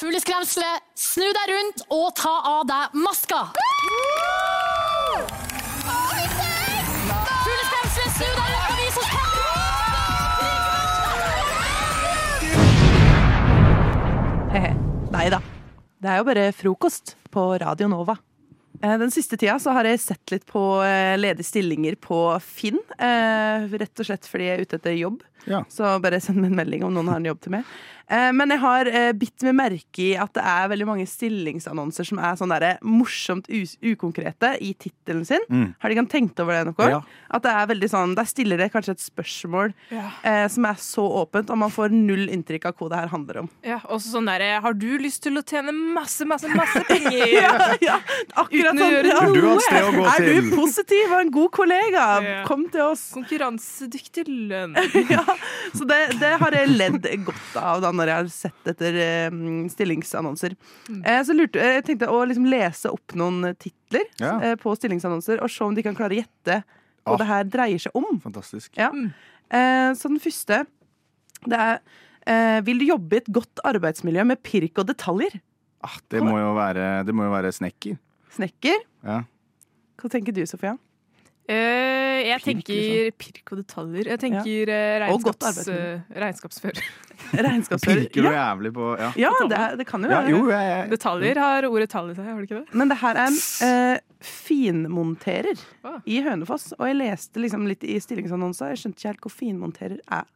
Fugleskremselet, snu deg rundt og ta av deg maska! Fugleskremselet, snu deg rundt og vis oss Hehe. Nei da. Det er jo bare frokost på Radio Nova. Eh, Den siste tida så har jeg sett litt på eh, ledige stillinger på Finn. eh, Rett og slett fordi jeg er ute etter jobb. Ja. Så bare send meg en melding om noen har en jobb til meg. Eh, Men jeg har eh, bitt meg merke i at det er veldig mange stillingsannonser som er sånn der, morsomt ukonkrete i tittelen sin. Mm. Har de kan tenkt over det noe? Ja. At det er veldig sånn, Der stiller det kanskje et spørsmål Ja. eh, som er så åpent, og man får null inntrykk av hva det her handler om. Ja, også sånn derre Har du lyst til å tjene masse, masse, masse penger? ja, ja, akkurat Uten sånn. gjøre Ja. Du har et sted å gå Er du positiv og en god kollega? Ja. Kom til oss. Konkurransedyktig lønn. Ja, så det, det har jeg ledd godt av da når jeg har sett etter eh, stillingsannonser. Mm. Eh, så lurte, jeg tenkte å liksom lese opp noen titler Ja. eh, på stillingsannonser, og se om de kan klare å gjette hva Ah. det her dreier seg om. Fantastisk. Ja. Eh, så den første det er eh, Vil du jobbe i et godt arbeidsmiljø med pirk og detaljer? Ah, det, må jo være, det må jo være snekker. Snekker? Ja. Hva tenker du, Sofia? Eh, jeg Pirk, tenker pirk og detaljer. Jeg tenker eh, regnskaps, arbeidsmiljø. eh, regnskapsfører. Regnskapsfører? Pirker du Ja, jævlig på Ja, ja det, er, det kan jo ja være. jo, jeg, jeg, Detaljer har ordet tall i seg, har det ikke det? Men det her er en uh, finmonterer Ah. i Hønefoss. Og jeg leste liksom litt i stillingsannonser. Jeg skjønte ikke helt hvor finmonterer er.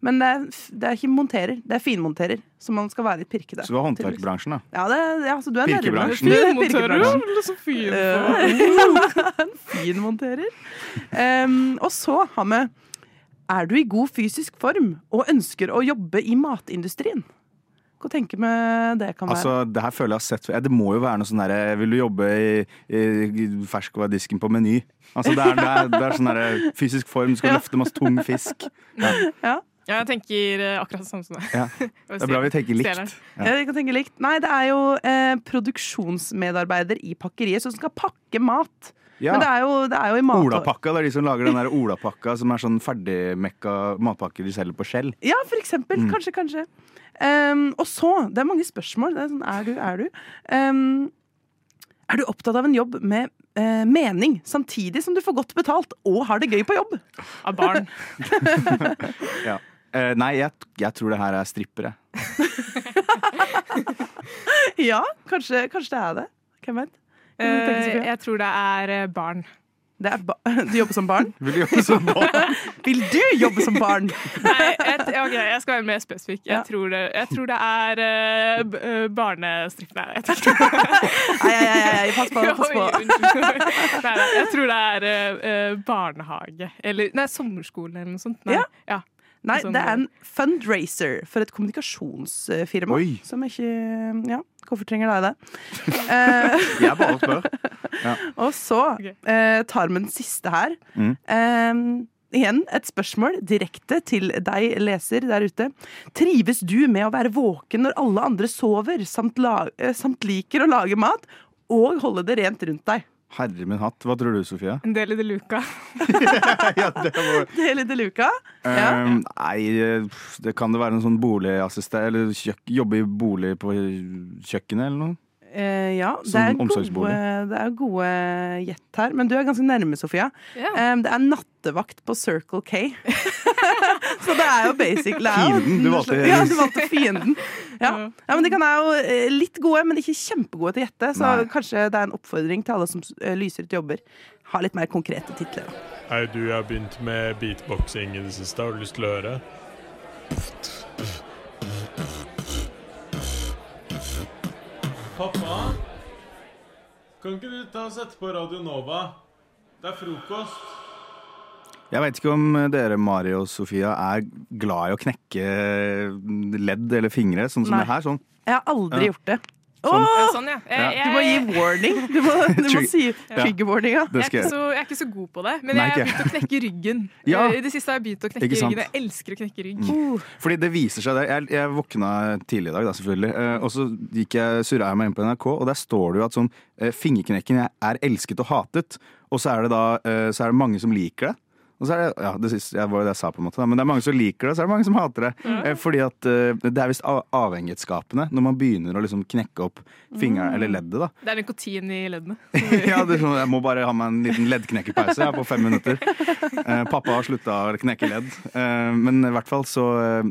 Men det er, det er ikke monterer, det er finmonterer. Så man skal være litt pirkete. Så du er håndverksbransjen, da. Ja, det, ja, så du er. Pirkebransjen. Er Finmonterer, er fin. Eh, En finmonterer. Um, og så har vi Er du i god fysisk form og ønsker å jobbe i matindustrien? Hva tenker vi det kan være? Altså, det her føler jeg har sett ja, Det må jo være noe sånn derre Vil du jobbe i, i ferskvaredisken på Meny? Altså, det er, det er, det er sånn derre fysisk form, du skal Ja. løfte masse tung fisk. ja. Ja, jeg tenker eh, akkurat det samme som deg. Ja. Det er bra vi tenker likt. Ja. Ja, kan tenke likt. Nei, det er jo eh, produksjonsmedarbeider i pakkeriet som skal pakke mat. Ja. Men det er jo, det er jo i mat... Olapakka, det er de som lager den der olapakka som er sånn ferdigmekka matpakker de selger på Skjell. Ja, for eksempel. Mm. Kanskje, kanskje. Um, og så, det er mange spørsmål. Det er sånn, er du, er du? Um, er du opptatt av en jobb med uh, mening, samtidig som du får godt betalt og har det gøy på jobb? Av barn. Ja. Eh, nei, jeg, jeg tror det her er strippere. Ja, kanskje, kanskje det er det. Hvem vet? Sofie? jeg tror det er eh, barn. Det er ba du jobber som barn? Vil du jobbe som barn? Vil du jobbe som barn? Nei, jeg, okay, jeg skal være mer spesifikk. Jeg, Ja. tror, det, jeg tror det er uh, barnestripp. Nei, jeg tror Nei, nei, nei, nei, pass på. Pass på. Nei, nei, jeg tror det er eh, barnehage. Eller nei, sommerskole eller noe sånt. Nei. Ja. Ja. Nei, det er en fundraiser for et kommunikasjonsfirma. Oi. Som ikke Ja, hvorfor trenger de det? Eh, Jeg bare spør. og så eh, tar vi den siste her. Mm. Eh, igjen et spørsmål direkte til deg leser der ute. Trives du med å være våken når alle andre sover, samt, la eh, samt liker å lage mat og holde det rent rundt deg? Herre min hatt. Hva tror du, Sofia? En del i det luka. ja, det var... i de luka? Ja. Um, nei, det kan det være en sånn boligassistent Eller kjøk, jobbe i bolig på kjøkkenet eller noe? Uh, ja, det er, gode, det er gode gjett her. Men du er ganske nærme, Sofia. Yeah. Um, det er nattevakt på Circle K. Så det er jo basic er Fienden, du valgte- Ja, du valgte fienden. Ja. ja, men De kan være jo eh, litt gode, men ikke kjempegode til å gjette. Så Nei. kanskje det er en oppfordring til alle som eh, lyser ut jobber. Ha litt mer konkrete titler. Hei, du, jeg har begynt med beatboxing i det siste. Har du lyst til å høre? Pappa? Kan ikke du ta og sette på Radio Nova? Det er frokost. Jeg vet ikke om dere, Mari og Sofia, er glad i å knekke ledd eller fingre, sånn som Nei. det her. Sånn. Jeg har aldri Ja. gjort det. Sånn. Ja, Åh, sånn, ja. Ja. Jeg, du må gi warning. Du må, du må si trigger warning. Ja. Jeg, er ikke jeg. så, jeg er ikke så god på det, men Nei, jeg har begynt å knekke ryggen. Ja. Eh, I det siste har jeg begynt å knekke ryggen. Jeg elsker å knekke rygg. Mm. Fordi det viser seg der. Jeg, jeg våkna tidlig i dag, da, selvfølgelig. Eh, og så gikk jeg, surra jeg meg inn på NRK, og der står det jo at sånn eh, fingerknekken er elsket og hatet. Og så er det da så er det mange som liker det. Og så er det, ja, det siste, jeg var det jeg sa, på en måte, men det er mange som liker det, så er det mange som hater det. Mm. Fordi at eh, det er visst avhengighetsskapende når man begynner å liksom knekke opp fingeren eller leddet. da. Det er nikotin i leddene. Ja, det sånn, Jeg må bare ha meg en liten leddknekkerpause ja, på fem minutter. Eh, pappa har slutta å knekke ledd. Eh, men i hvert fall så,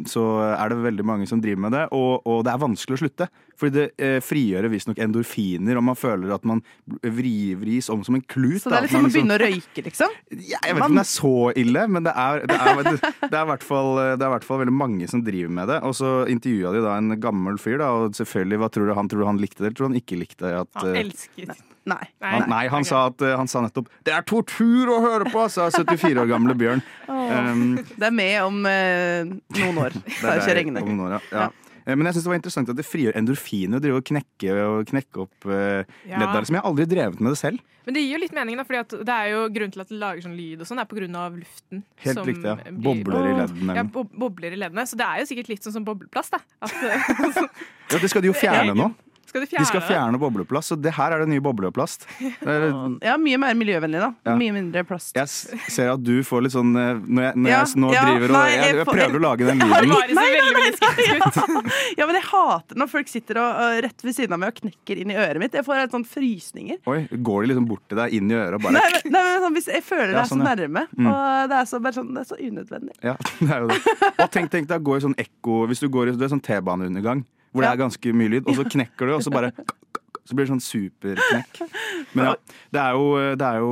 så er det veldig mange som driver med det, og, og det er vanskelig å slutte. Fordi det eh, frigjør visstnok endorfiner, og man føler at man vri, vris om som en klut. Så det er litt som man å begynne å røyke, liksom? ja, jeg vet ikke om det er så ille, men det er, det er, det er, i hvert fall, det er i hvert fall veldig mange som driver med det. Og så intervjua de da en gammel fyr, da, og selvfølgelig, hva tror du han tror du han likte det, eller tror du han ikke likte at Han elsket det. Nei. han, nei, han, okay. sa at, eh, han sa nettopp 'Det er tortur å høre på', sa 74 år gamle Bjørn. Um, Det er med om uh, noen år. Det det er ikke regner. om noen år, ja. ja. Eh, Men jeg synes det var interessant at det frigjør endorfiner å drive og knekke, og knekke opp eh, Ja. ledd der. Som jeg har aldri drevet med det selv. Men det gir jo litt mening, da, for det er jo grunnen til at det lager sånn lyd og sånn, er på grunn av luften. Helt som riktig. ja. Bobler i leddene. Ja, bo bobler i leddene. Så det er jo sikkert litt sånn som bobleplast, da. At, Ja, det skal de jo fjerne nå. Skal De fjerne skal det? fjerne bobleplast, så det her er det nye bobleplast. Det er, Ja, mye mer miljøvennlig, da. Ja. Mye mindre plast. Jeg ser at du får litt sånn eh, Når jeg, når Ja, jeg nå ja, driver og nei, jeg, jeg prøver å lage den Det lyden. Nei, skeptisk ut. Ja, men jeg hater når folk sitter og, og rett ved siden av meg og knekker inn i øret mitt. Jeg får helt sånn frysninger. Oi, Går de liksom bort til deg, inn i øret og bare Nei, men, nei, men sånn, hvis Jeg føler det Ja, er sånn, så ja. nærme, Mm. og det er så, bare sånn, det er så unødvendig. Ja, det er jo det. Og tenk, tenk deg å gå i sånn ekko Hvis du går i sånn T-baneundergang, hvor det er ganske mye lyd, og så knekker du, og så bare så blir det sånn superknekk. Men ja, det er, jo, det, er jo,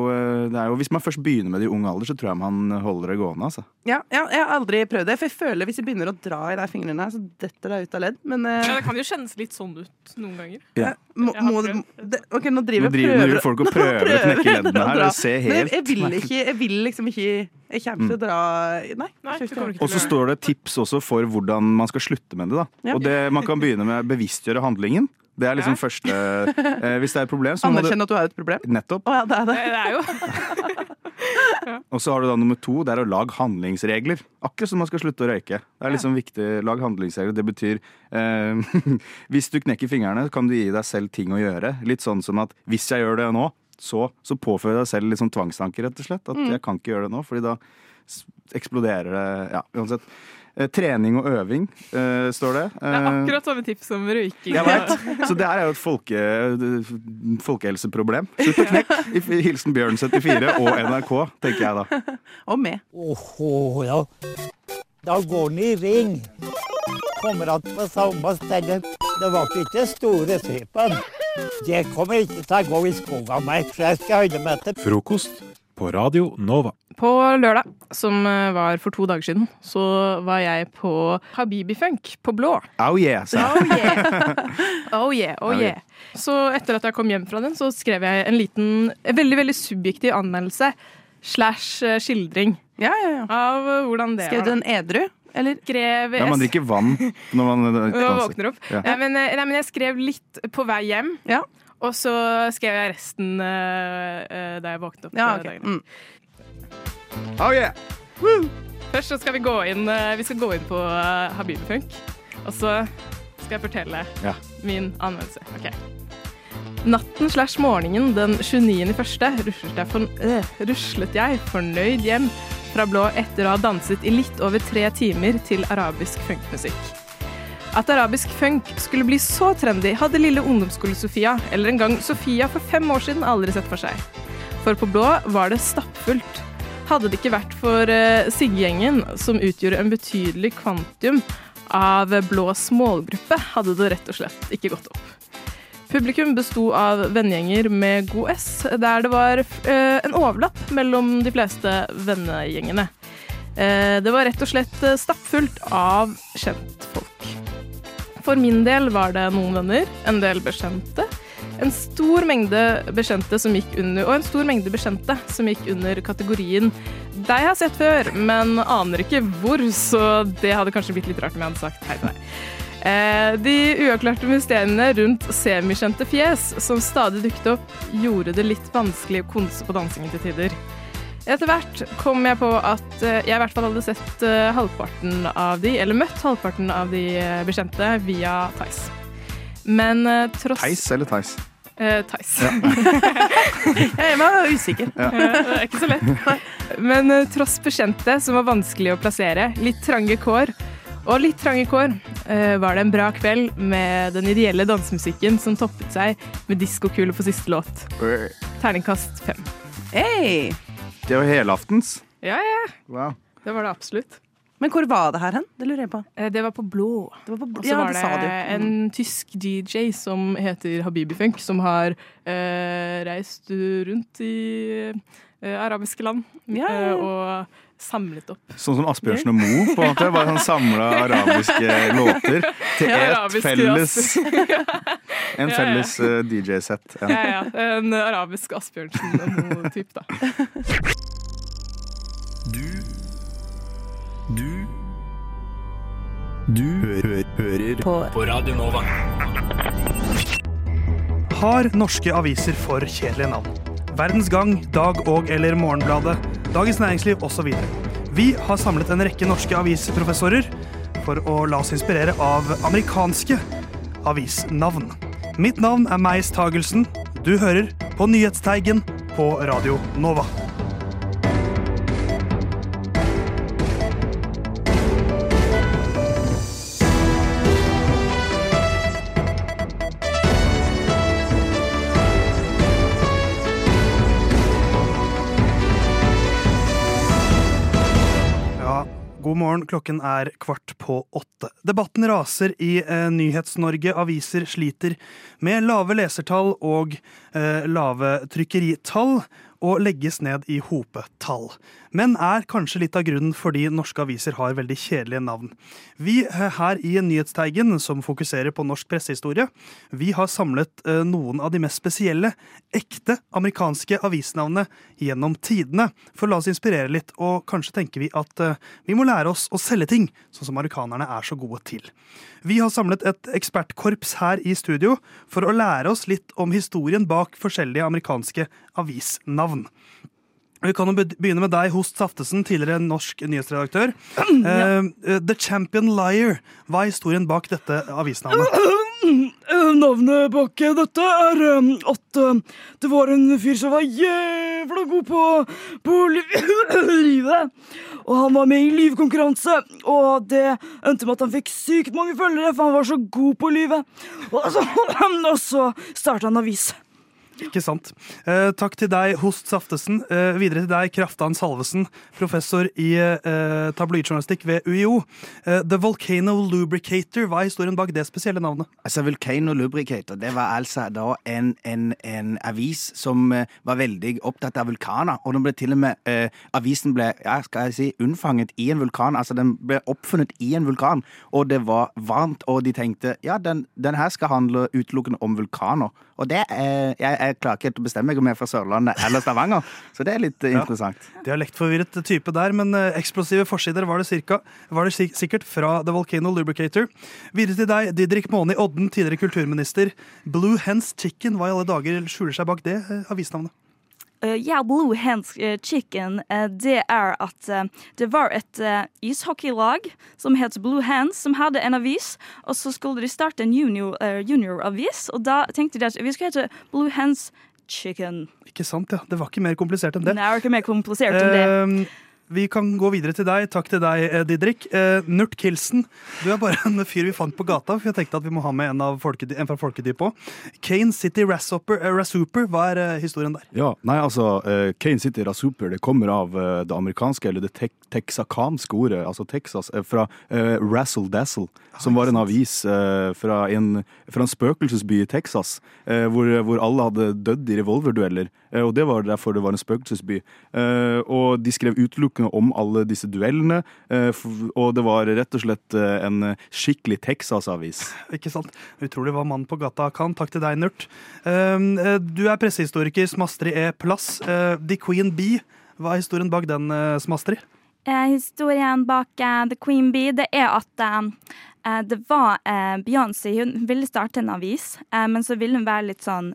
det er jo Hvis man først begynner med det i ung alder, så tror jeg man holder det gående. Altså. Ja, ja, jeg har aldri prøvd det, for jeg føler hvis jeg begynner å dra i de fingrene her, så detter det ut av ledd. Men uh... Ja, det kan jo kjennes litt sånn ut noen ganger. Ja. må, må, det, OK, nå driver Nå driver, prøver- folk og prøver å knekke leddene her. Og se ser helt jeg vil ikke Jeg vil liksom ikke Jeg kommer til å dra Nei. Og så står det tips også for hvordan man skal slutte med det. da Ja. Og det, Man kan begynne med bevisstgjøre handlingen. Det er liksom Ja. første eh, Hvis det er et problem, så må du at du har et problem. Nettopp. Å ja, det er det. Det er jo Og så har du da nummer to, det er å lage handlingsregler. Akkurat som man skal slutte å røyke. Det er liksom viktig, lag handlingsregler. Det betyr eh, Hvis du knekker fingrene, kan du gi deg selv ting å gjøre. Litt sånn som at hvis jeg gjør det nå, så, så påfører jeg deg selv litt sånn tvangstanker, rett og slett. At jeg kan ikke gjøre det nå, fordi da eksploderer det Ja, uansett. Eh, trening og øving, eh, står det. Det er Eh, akkurat samme tips som røyking. jeg vet. Så det her er jo et folke, folkehelseproblem. Slutt å knekke. I- Hilsen Bjørn74 og NRK, tenker jeg da. Og med. Oho, ja. Da går den i ring. Kommer att på samme sted. Det var ikke store typen. Det kommer ikke til å gå i skogen meg, for jeg skal holde meg til Frokost på Radio Nova. På lørdag, som eh, var for to dager siden, så var jeg på Habibi Funk på Blå. Oh yeah, sa jeg. Oh yeah. oh yeah, oh yeah. Så etter at jeg kom hjem fra den, så skrev jeg en liten, veldig veldig subjektiv anmeldelse slash eh, skildring Ja, ja, ja. av hvordan det Skrev du en edru? Eller? Skrev, Ja, man drikker vann når man Når man våkner opp. Ja. Ja, men, eh, nei, men jeg skrev litt på vei hjem, Ja. Og så skrev jeg resten eh, eh, da jeg våknet opp. Ja, okay. dagen. Mm. Oh yeah. Først så skal vi gå inn, uh, vi skal gå inn på uh, Habibifunk. Og så skal jeg fortelle Ja. min anmeldelse. Okay. Natten slash morgenen den 29.1. ruslet jeg, for, øh, ruslet jeg fornøyd hjem fra blå etter å ha danset i litt over tre timer til arabisk funkmusikk. At arabisk funk skulle bli så trendy, hadde lille ungdomsskole-Sofia, eller en gang Sofia for fem år siden, aldri sett for seg. For på blå var det stappfullt. Hadde det ikke vært for uh, Sigge-gjengen, som utgjorde en betydelig kvantum av blås målgruppe, hadde det rett og slett ikke gått opp. Publikum besto av vennegjenger med god S, der det var uh, en overlapp mellom de fleste vennegjengene. Eh, det var rett og slett stappfullt av kjentfolk. For min del var det noen venner, en del bekjente, en stor mengde bekjente som gikk under, og en stor mengde bekjente som gikk under kategorien deg har sett før, men aner ikke hvor, så det hadde kanskje blitt litt rart om jeg hadde sagt hei til deg. Eh, de uavklarte mysteriene rundt semikjente fjes som stadig dukket opp, gjorde det litt vanskelig å konse på dansingen til tider. Etter hvert kom jeg på at eh, jeg i hvert fall hadde sett eh, halvparten av de, eller møtt halvparten av de eh, bekjente via Theis. Men tross Theis eller Theis? Uh, Theis. Jeg var usikker. Eh, Det er ikke så lett. Men uh, tross bekjente som var vanskelig å plassere, litt trange kår og litt trange kår, uh, var det en bra kveld med den ideelle dansemusikken som toppet seg med diskokule på siste låt. Terningkast fem. Hey. Det var helaftens. Ja, ja. Wow. Det var det absolutt. Men hvor var det her hen? Det lurer jeg på. Eh, Det var på blå. Det var på, Og så ja, var det det, sa du. Mm. en tysk DJ som heter Habibi Funk, som har eh, reist rundt i eh, arabiske land Ja, eh, og samlet opp Sånn som Asbjørnsen og Moe, på en måte. Bare sånn samla arabiske låter til Ja, et felles En felles eh, DJ-sett. Ja. Ja, ja. En arabisk Asbjørnsen og Moe-type, da. Du Du Du hø hører på. Radio Nova. Har norske aviser for kjedelige navn? Verdens Gang, Dag og eller Morgenbladet, Dagens Næringsliv osv. Vi har samlet en rekke norske avisprofessorer for å la oss inspirere av amerikanske avisnavn. Mitt navn er Meis Tagelsen. Du hører på Nyhetsteigen på Radio Nova. God morgen. Klokken er kvart på åtte. Debatten raser i eh, Nyhets-Norge. Aviser sliter med lave lesertall og eh, lave trykkeritall, og legges ned i hopetall. Men er kanskje litt av grunnen fordi norske aviser har veldig kjedelige navn. Vi eh, her i Nyhetsteigen, som fokuserer på norsk pressehistorie, vi har samlet eh, noen av de mest spesielle, ekte amerikanske avisnavnene gjennom tidene. For la oss inspirere litt, og kanskje tenker vi at eh, vi må lære oss å selge ting, sånn som amerikanerne er så gode til. Vi har samlet et ekspertkorps her i studio for å lære oss litt om historien bak forskjellige amerikanske avisnavn. Vi kan jo begynne med deg, Host Saftesen, tidligere norsk nyhetsredaktør. Ja. eh, The Champion Liar. Hva er historien bak dette avisnavnet? Eh, Navnet bak eh, dette er eh, at eh, det var en fyr som var jævla god på, på li livet. Og han var med i livkonkurranse, og det endte med at han fikk sykt mange følgere, for han var så god på livet. Og så, og så starta han avis. Ikke sant. Eh, takk til deg, Host Saftesen. Eh, videre til deg, Kraftan Salvesen, professor i eh, tabloidjournalistikk ved UiO. Eh, The Volcano Lubricator, hva er historien bak det spesielle navnet? Altså, Volcano Lubricator det var altså da en, en, en avis som eh, var veldig opptatt av vulkaner. Og den ble til og med, eh, avisen ble ja, skal jeg si, unnfanget i en vulkan. Altså, den ble oppfunnet i en vulkan, og det var varmt. Og de tenkte ja, den, den her skal handle utelukkende om vulkaner. Og det er, jeg, jeg klarer ikke helt å bestemme meg om jeg er fra Sørlandet eller Stavanger, så det er litt eh, Ja. interessant. Dialektforvirret type der, men eh, eksplosive forsider var det, cirka, var det sik sikkert fra The Volcano Lubricator. Videre til deg, Didrik Måni Odden, tidligere kulturminister. Blue Hens Chicken, hva i alle dager skjuler seg bak det eh, avisnavnet? Eh, ja, Blue Hands eh, Chicken, eh, det er at eh, det var et uh, ishockeylag som het Blue Hands, som hadde en avis. Og så skulle de starte en junioravis, eh, junior-avis, og da tenkte de at vi skulle hete Blue Hands Chicken. Ikke sant, ja. Det var ikke mer komplisert enn det. Nei, Det var ikke mer komplisert enn det. Eh, vi kan gå videre til deg. Takk til deg, eh, Didrik. Eh, Nurt Kilsen, du er bare en fyr vi fant på gata, for jeg tenkte at vi må ha med en, av folkedy en fra folkedyp òg. Kane City Rasshopper, eh, Rasshooper, hva er eh, historien der? Ja, nei, altså, eh, Kane City Rasuper det kommer av eh, det amerikanske, eller det te texakanske ordet, altså Texas, fra Razzle Dazzle, som var en avis fra, en, fra en spøkelsesby i Texas, eh, hvor, hvor alle hadde dødd i revolverdueller, og det var derfor det var en spøkelsesby. Eh, og de skrev utelukkende om alle disse duellene, eh, og det var rett og slett eh, en skikkelig Texas-avis. Ikke sant? Utrolig hva mannen på gata kan. Takk til deg, Nurt. Um, eh, du er pressehistoriker, Smastri E. Plass. The Queen Bee, hva er historien bak den, Smastri? Eh, historien bak eh, The Queen Bee det er at eh, det var Beyoncé Hun ville starte en avis, men så ville hun være litt sånn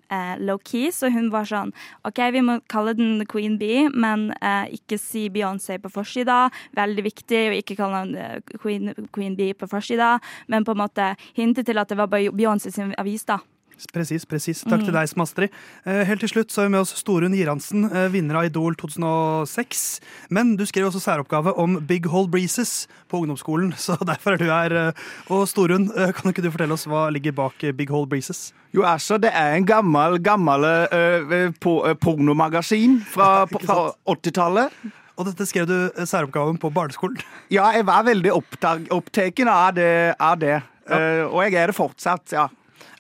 low-key. Så hun var sånn OK, vi må kalle den The Queen Bee, men ikke si Beyoncé på forsida. Veldig viktig å ikke kalle den Queen, Queen Bee på forsida, men på en måte hinte til at det var Beyoncé sin avis, da. Presis, presis. Takk til deg, Smastri. Eh, helt til slutt så er vi med oss Storun Giransen, eh, vinner av Idol 2006. Men du skrev også særoppgave om Big Hole Breezes på ungdomsskolen, så derfor er du her. eh, Og Storun, kan ikke du fortelle oss hva ligger bak Big Hole Breezes? Jo, altså, det er en gammel, gammel uh, pornomagasin fra, fra 80-tallet. Og dette skrev du særoppgaven på barneskolen. Ja, jeg var veldig opptatt av det. Av det. Eh, og jeg er det fortsatt, ja.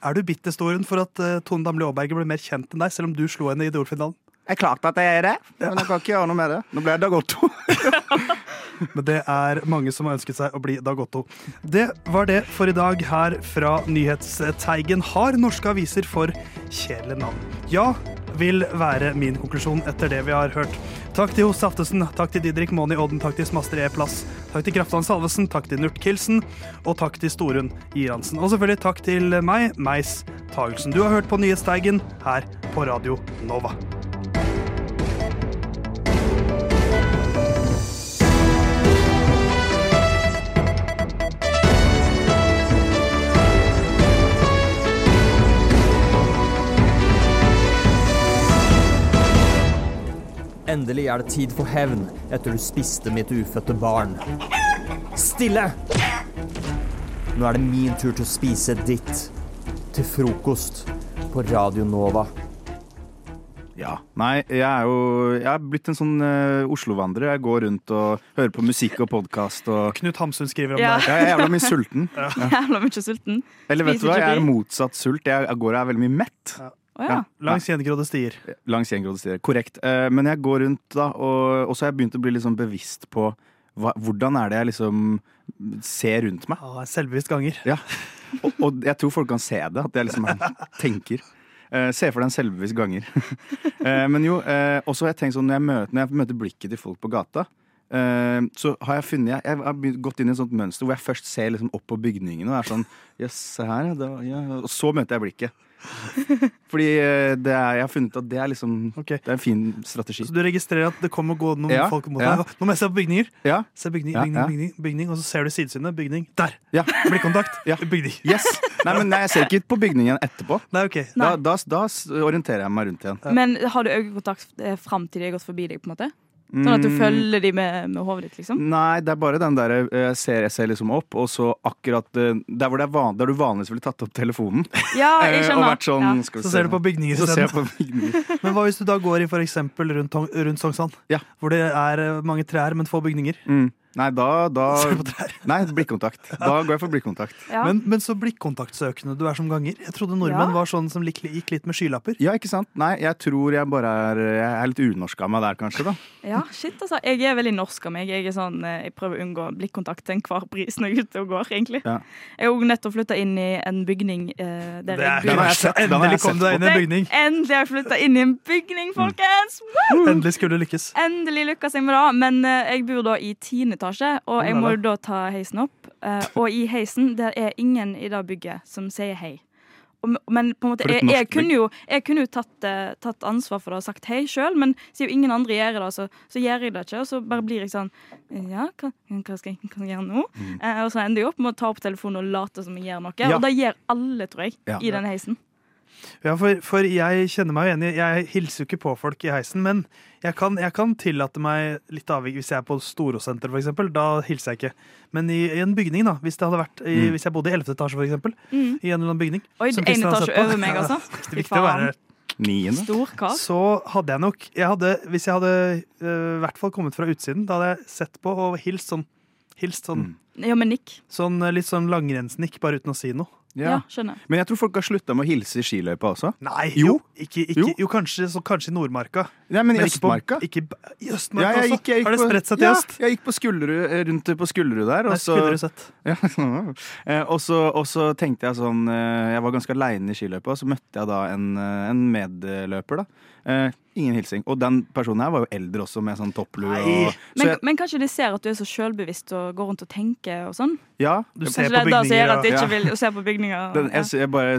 Er du bitter, historien for at uh, Tone Damli Aaberge ble mer kjent enn deg, selv om du slo henne i Idol-finalen? Det er klart at jeg er det, men jeg kan ikke gjøre noe med det. Nå ble jeg Dag Otto. Men det er mange som har ønsket seg å bli Dagotto. Det var det for i dag her fra Nyhetsteigen. Har norske aviser for kjedelige navn? Ja, vil være min konklusjon etter det vi har hørt. Takk til Hos Aftesen, takk til Didrik Moni Odden, takk til Smaster E. Plass, takk til Kraftan Salvesen, takk til Nurt Kilsen, og takk til Storun Iransen. Og selvfølgelig takk til meg, Meis Tagelsen. Du har hørt på Nyhetsteigen her på Radio Nova. Endelig er det tid for hevn etter du spiste mitt ufødte barn. Stille! Nå er det min tur til å spise ditt. Til frokost på Radio Nova. Ja. Nei, jeg er jo Jeg er blitt en sånn uh, Oslo-vandrer. Jeg går rundt og hører på musikk og podkast og Knut Hamsun skriver om Ja. det. Jeg er jævla mye sulten. Jævla mye sulten. Eller vet du hva, jeg er motsatt sult. Jeg, jeg går og er veldig mye mett. Å ja. Langs gjengrodde stier. Langs gjengrodde stier. Korrekt. Eh, men jeg går rundt da, og, og så har jeg begynt å bli sånn bevisst på hva, hvordan er det jeg liksom ser rundt meg. Ah, selvbevisst ganger. Ja. Og, og jeg tror folk kan se det, at jeg liksom tenker. Eh, se for deg en selvbevisst ganger. Eh, men jo, eh, også har jeg tenkt sånn når jeg møter, når jeg møter blikket til folk på gata, eh, så har jeg funnet Jeg har gått inn i et sånt mønster hvor jeg først ser liksom opp på bygningene og er sånn Jøss, se her, ja, ja. Og så møter jeg blikket. Fordi eh, det er, jeg har funnet at det er liksom Det er en fin strategi. Så du registrerer at det kommer gående noen Ja, folk mot ja. deg. Nå må jeg se på bygninger. Ja. Se bygning, bygning, ja. bygning, bygning, og så ser du sidesynet. Bygning. Der! Ja. Blikkontakt. Bygning. Yes. Nei, men nei, jeg ser ikke på bygningen etterpå. Nei, ok. Da, da, da orienterer jeg meg rundt igjen. Men har du øyekontakt eh, fram til de har gått forbi deg? på en måte? Sånn at du Mm. følger de med, med hodet ditt, liksom? Nei, det er bare den der eh, jeg ser, jeg ser liksom opp, og så akkurat eh, Der hvor det er van, der du vanligvis ville tatt opp telefonen. Ja, jeg Eh, skjønner. Og vært sånn Ja. skal vi Så se ser du på bygninger Så ser jeg isteden. Men hva hvis du da går i eksempel rundt, rundt Sognsvann, hvor det er mange trær, men få bygninger? Mm. Nei, da, da? Nei, blikkontakt. Da går jeg for blikkontakt. Ja. Men, men så blikkontaktsøkende du er som ganger. Jeg trodde nordmenn Ja. var sånn som gikk, litt med skylapper. Ja, ikke sant? Nei, jeg tror jeg bare er Jeg er litt unorsk av meg der, kanskje. da Ja, shit, altså. Jeg er veldig norsk av meg. Jeg, er sånn, eh, jeg prøver å unngå blikkontakt til enhver pris når jeg er ute og går, egentlig. Ja. Jeg har òg nettopp flytta inn i en bygning eh, der Det er jeg sett, jeg Endelig kom du deg inn i en bygning. Endelig har jeg flytta inn i en bygning, folkens! Mm. Endelig skulle du lykkes. Endelig lykkes jeg med det. Men eh, jeg bor da i tiende etasje, og jeg må da ta heisen opp. Eh, og i heisen der er ingen i det bygget som sier hei. Men på en måte, jeg, jeg, kunne jo, jeg kunne jo tatt, eh, tatt ansvar for det og sagt hei sjøl, men siden ingen andre gjør det, så, så gjør jeg det ikke. Og så bare blir jeg sånn Ja, hva, hva skal jeg, hva gjøre nå? Eh, og så ender jeg opp med å ta opp telefonen og late som jeg gjør noe. Ja. Og det gjør alle, tror jeg, Ja. i den heisen. Ja, for, for jeg kjenner meg jo enig. Jeg hilser jo ikke på folk i heisen, men jeg kan, jeg kan tillate meg litt avvik hvis jeg er på Storosenter, for eksempel. Da hilser jeg ikke. Men i, i en bygning, da, hvis, det hadde vært i, Mm. hvis jeg bodde i 11. etasje, for eksempel, Mm. i en eller annen bygning Oi, som en Kristian har etasje sett på. over meg, altså. Det er viktig å være. Niende. Så hadde jeg nok jeg hadde, Hvis jeg hadde i uh, hvert fall kommet fra utsiden, da hadde jeg sett på og hilst sånn. Hilst sånn, Ja, men nikk. sånn øh, litt sånn langrennsnikk, bare uten å si noe. Ja, skjønner. Men jeg tror folk har slutta med å hilse i skiløypa også. Nei, Jo. jo, ikke, ikke, Jo. jo. kanskje, så, kanskje i Nordmarka. Nei, men i ikke på- Østmarka? Ikke, I Ja, Østmarka jeg også? Har det spredt seg til ja, øst? Jeg gikk på Skullerud, eh, rundt på Skullerud der. Og så, skulle sett. ja, Eh, og, så, og så tenkte jeg sånn eh, Jeg var ganske aleine i skiløypa, og så møtte jeg da en, eh, en medløper. da Eh, Ingen hilsing. Og den personen her var jo eldre også, med sånn topplue. Og, så Men, jeg, men kanskje de ser at du er så sjølbevisst og går rundt og tenker og sånn? ja, Du ser på bygninger. er det bygninger at jeg ikke Ja. vil se på bygninger? den, ja. jeg, jeg bare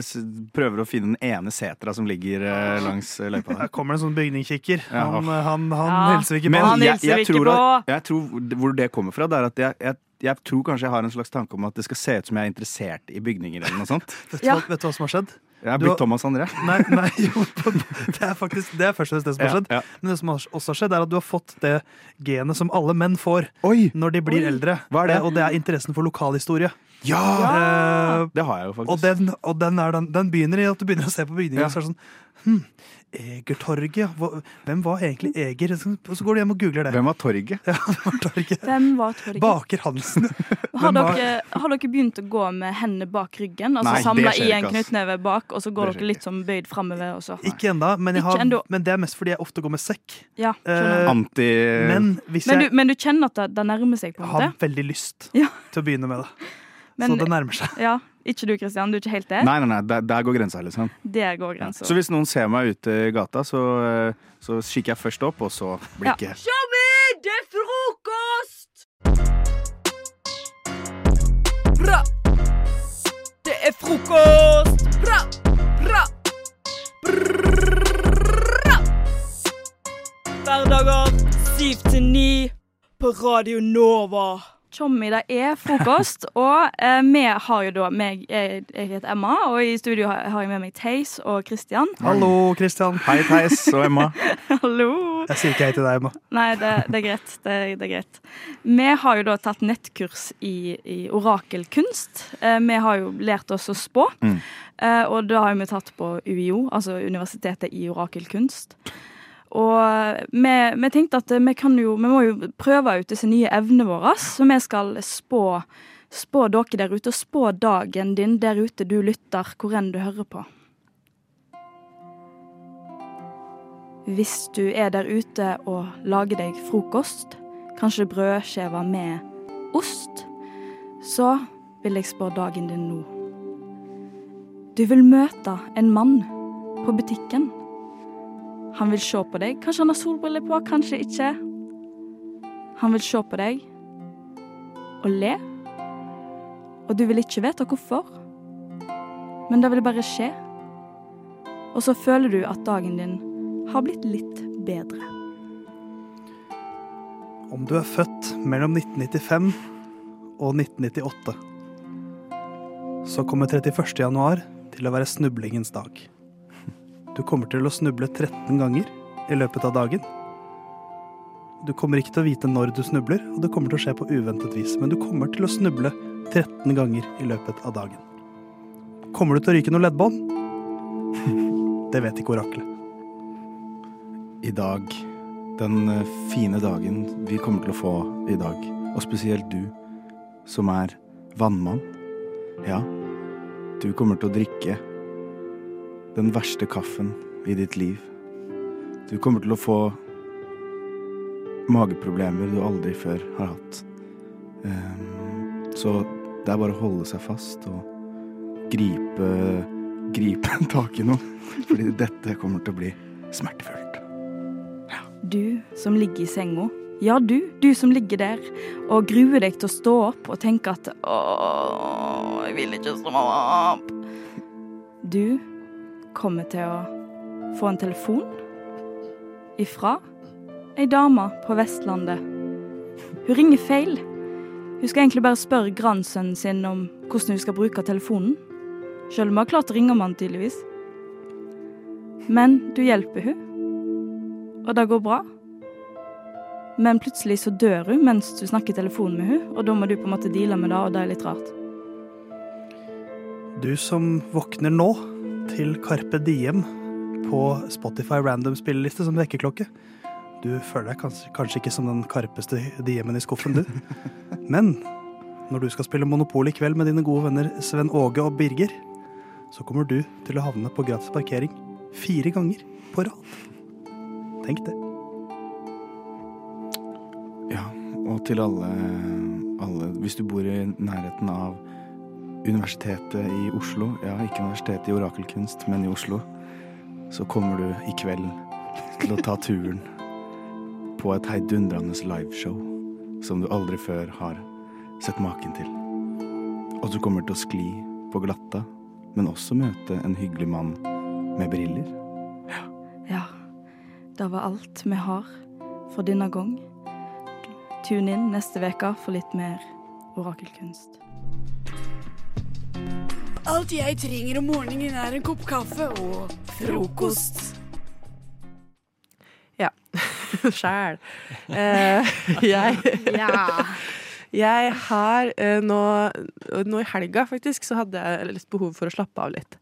prøver å finne den ene setra som ligger eh, langs løypa der. Her kommer det en sånn bygningskikker. Ja. Han, han, han Ja. hilser vi ikke på. Men Han jeg, hilser jeg, tror at, jeg tror hvor det kommer fra, det er at jeg, jeg, jeg tror kanskje jeg har en slags tanke om at det skal se ut som jeg er interessert i bygninger eller noe sånt. Vet, du Ja. vet du hva som har skjedd? Jeg er blitt har- Thomas André. Nei, nei jo, det er faktisk det er først og fremst det som har skjedd. ja. Men det som også har skjedd, er at du har fått det genet som alle menn får Oi! når de blir eldre. Hva er det? Eh, Og det er interessen for lokalhistorie. Ja! Uh, Det har jeg jo faktisk. og den, og den, den, den begynner i at du begynner å se på bygninger og så er det sånn hm, Egertorget, hvem var egentlig Eger? Og så går du hjem og googler det. Hvem var torget? Ja, hvem var torget? Hvem var torget? Baker Hansen. Har dere, har dere begynt å gå med hendene bak ryggen? Altså Nei, samla i en knyttneve bak, og så går dere litt sånn bøyd framover? Ikke ennå, men, jeg men det er mest fordi jeg ofte går med sekk. Ja. Eh, Anti... men hvis Men du, men du kjenner at det, det nærmer seg, på en har veldig lyst Ja. til å begynne med det. Men- så det nærmer seg. Ja, Ikke du, Kristian? Du er ikke helt der? Nei, nei, nei, der, der går grensa, liksom. Der går grensa. Så hvis noen ser meg ute i gata, så, eh, så kikker jeg først opp, og så blikket. Tjommi, det er frokost! Bra! Det er frokost! Bra! Bra! Bra! Hverdager 7 til 9 på Radio Nova. Tjommi, det er frokost, og eh, vi har jo da meg, jeg, jeg heter Emma, og i studio har, har jeg med meg Theis og Kristian. Hallo, Kristian. Hei, Theis og Emma. Hallo. Jeg sier ikke hei til deg, Emma. Nei, det, det er greit. Det, det er greit. Vi har jo da tatt nettkurs i, i orakelkunst. Eh, vi har jo lært oss å spå, Mm. eh, og det har vi tatt på UiO, altså Universitetet i orakelkunst. Og vi, vi tenkte at vi, kan jo, vi må jo prøve ut disse nye evnene våre, så vi skal spå, spå dere der ute, og spå dagen din der ute du lytter, hvor enn du hører på. Hvis du er der ute og lager deg frokost, kanskje brødskiver med ost, så vil jeg spå dagen din nå. Du vil møte en mann på butikken. Han vil se på deg. Kanskje han har solbriller på, kanskje ikke. Han vil se på deg og le. Og du vil ikke vite hvorfor. Men det vil bare skje. Og så føler du at dagen din har blitt litt bedre. Om du er født mellom 1995 og 1998, så kommer 31. januar til å være snublingens dag. Du kommer til å snuble 13 ganger i løpet av dagen. Du kommer ikke til å vite når du snubler, og det kommer til å skje på uventet vis, men du kommer til å snuble 13 ganger i løpet av dagen. Kommer du til å ryke noe leddbånd? Det vet ikke oraklet. I dag, den eh, fine dagen vi kommer til å få i dag, og spesielt du, som er vannmann, ja, du kommer til å drikke den verste kaffen i ditt liv. Du kommer til å få mageproblemer du aldri før har hatt. Ehm, Så det er bare å holde seg fast og gripe, gripe tak i noe, fordi dette kommer til å bli smertefullt. Du som ligger i senga. Ja, du. Du som ligger der og gruer deg til å stå opp og tenke at Å, jeg vil ikke stå opp. Du kommer til å få en telefon ifra ei dame på Vestlandet. Hun ringer feil. Hun skal egentlig bare spørre grandsønnen sin om hvordan hun skal bruke telefonen. Selv om hun har klart å ringe om han tydeligvis. Men du hjelper hun og det går bra. Men plutselig så dør hun mens du snakker i telefon med hun, og da må du på en måte deale med det, og det er litt rart. Du som våkner nå til Carpe Diem på Spotify random spilleliste som vekkerklokke. Du føler deg kanskje, kanskje ikke som den karpeste diemen i skuffen, du. Men når du skal spille Monopol i kveld med dine gode venner Sven Åge og Birger, så kommer du til å havne på gratis parkering fire ganger på rad. Tenk det. Ja, og til alle, alle Hvis du bor i nærheten av Universitetet i Oslo, ja, ikke Universitetet i orakelkunst, men i Oslo, så kommer du i kveld til å ta turen på et heidundrende liveshow som du aldri før har sett maken til. Og du kommer til å skli på glatta, men også møte en hyggelig mann med briller. Ja, det var alt vi har for denne gang. Tune inn neste uke for litt mer orakelkunst. Alt jeg trenger om morgenen er en kopp kaffe og frokost. Ja. Sjæl. Eh, jeg Ja. Jeg har eh, nå, nå i helga, faktisk, så hadde jeg litt behov for å slappe av litt.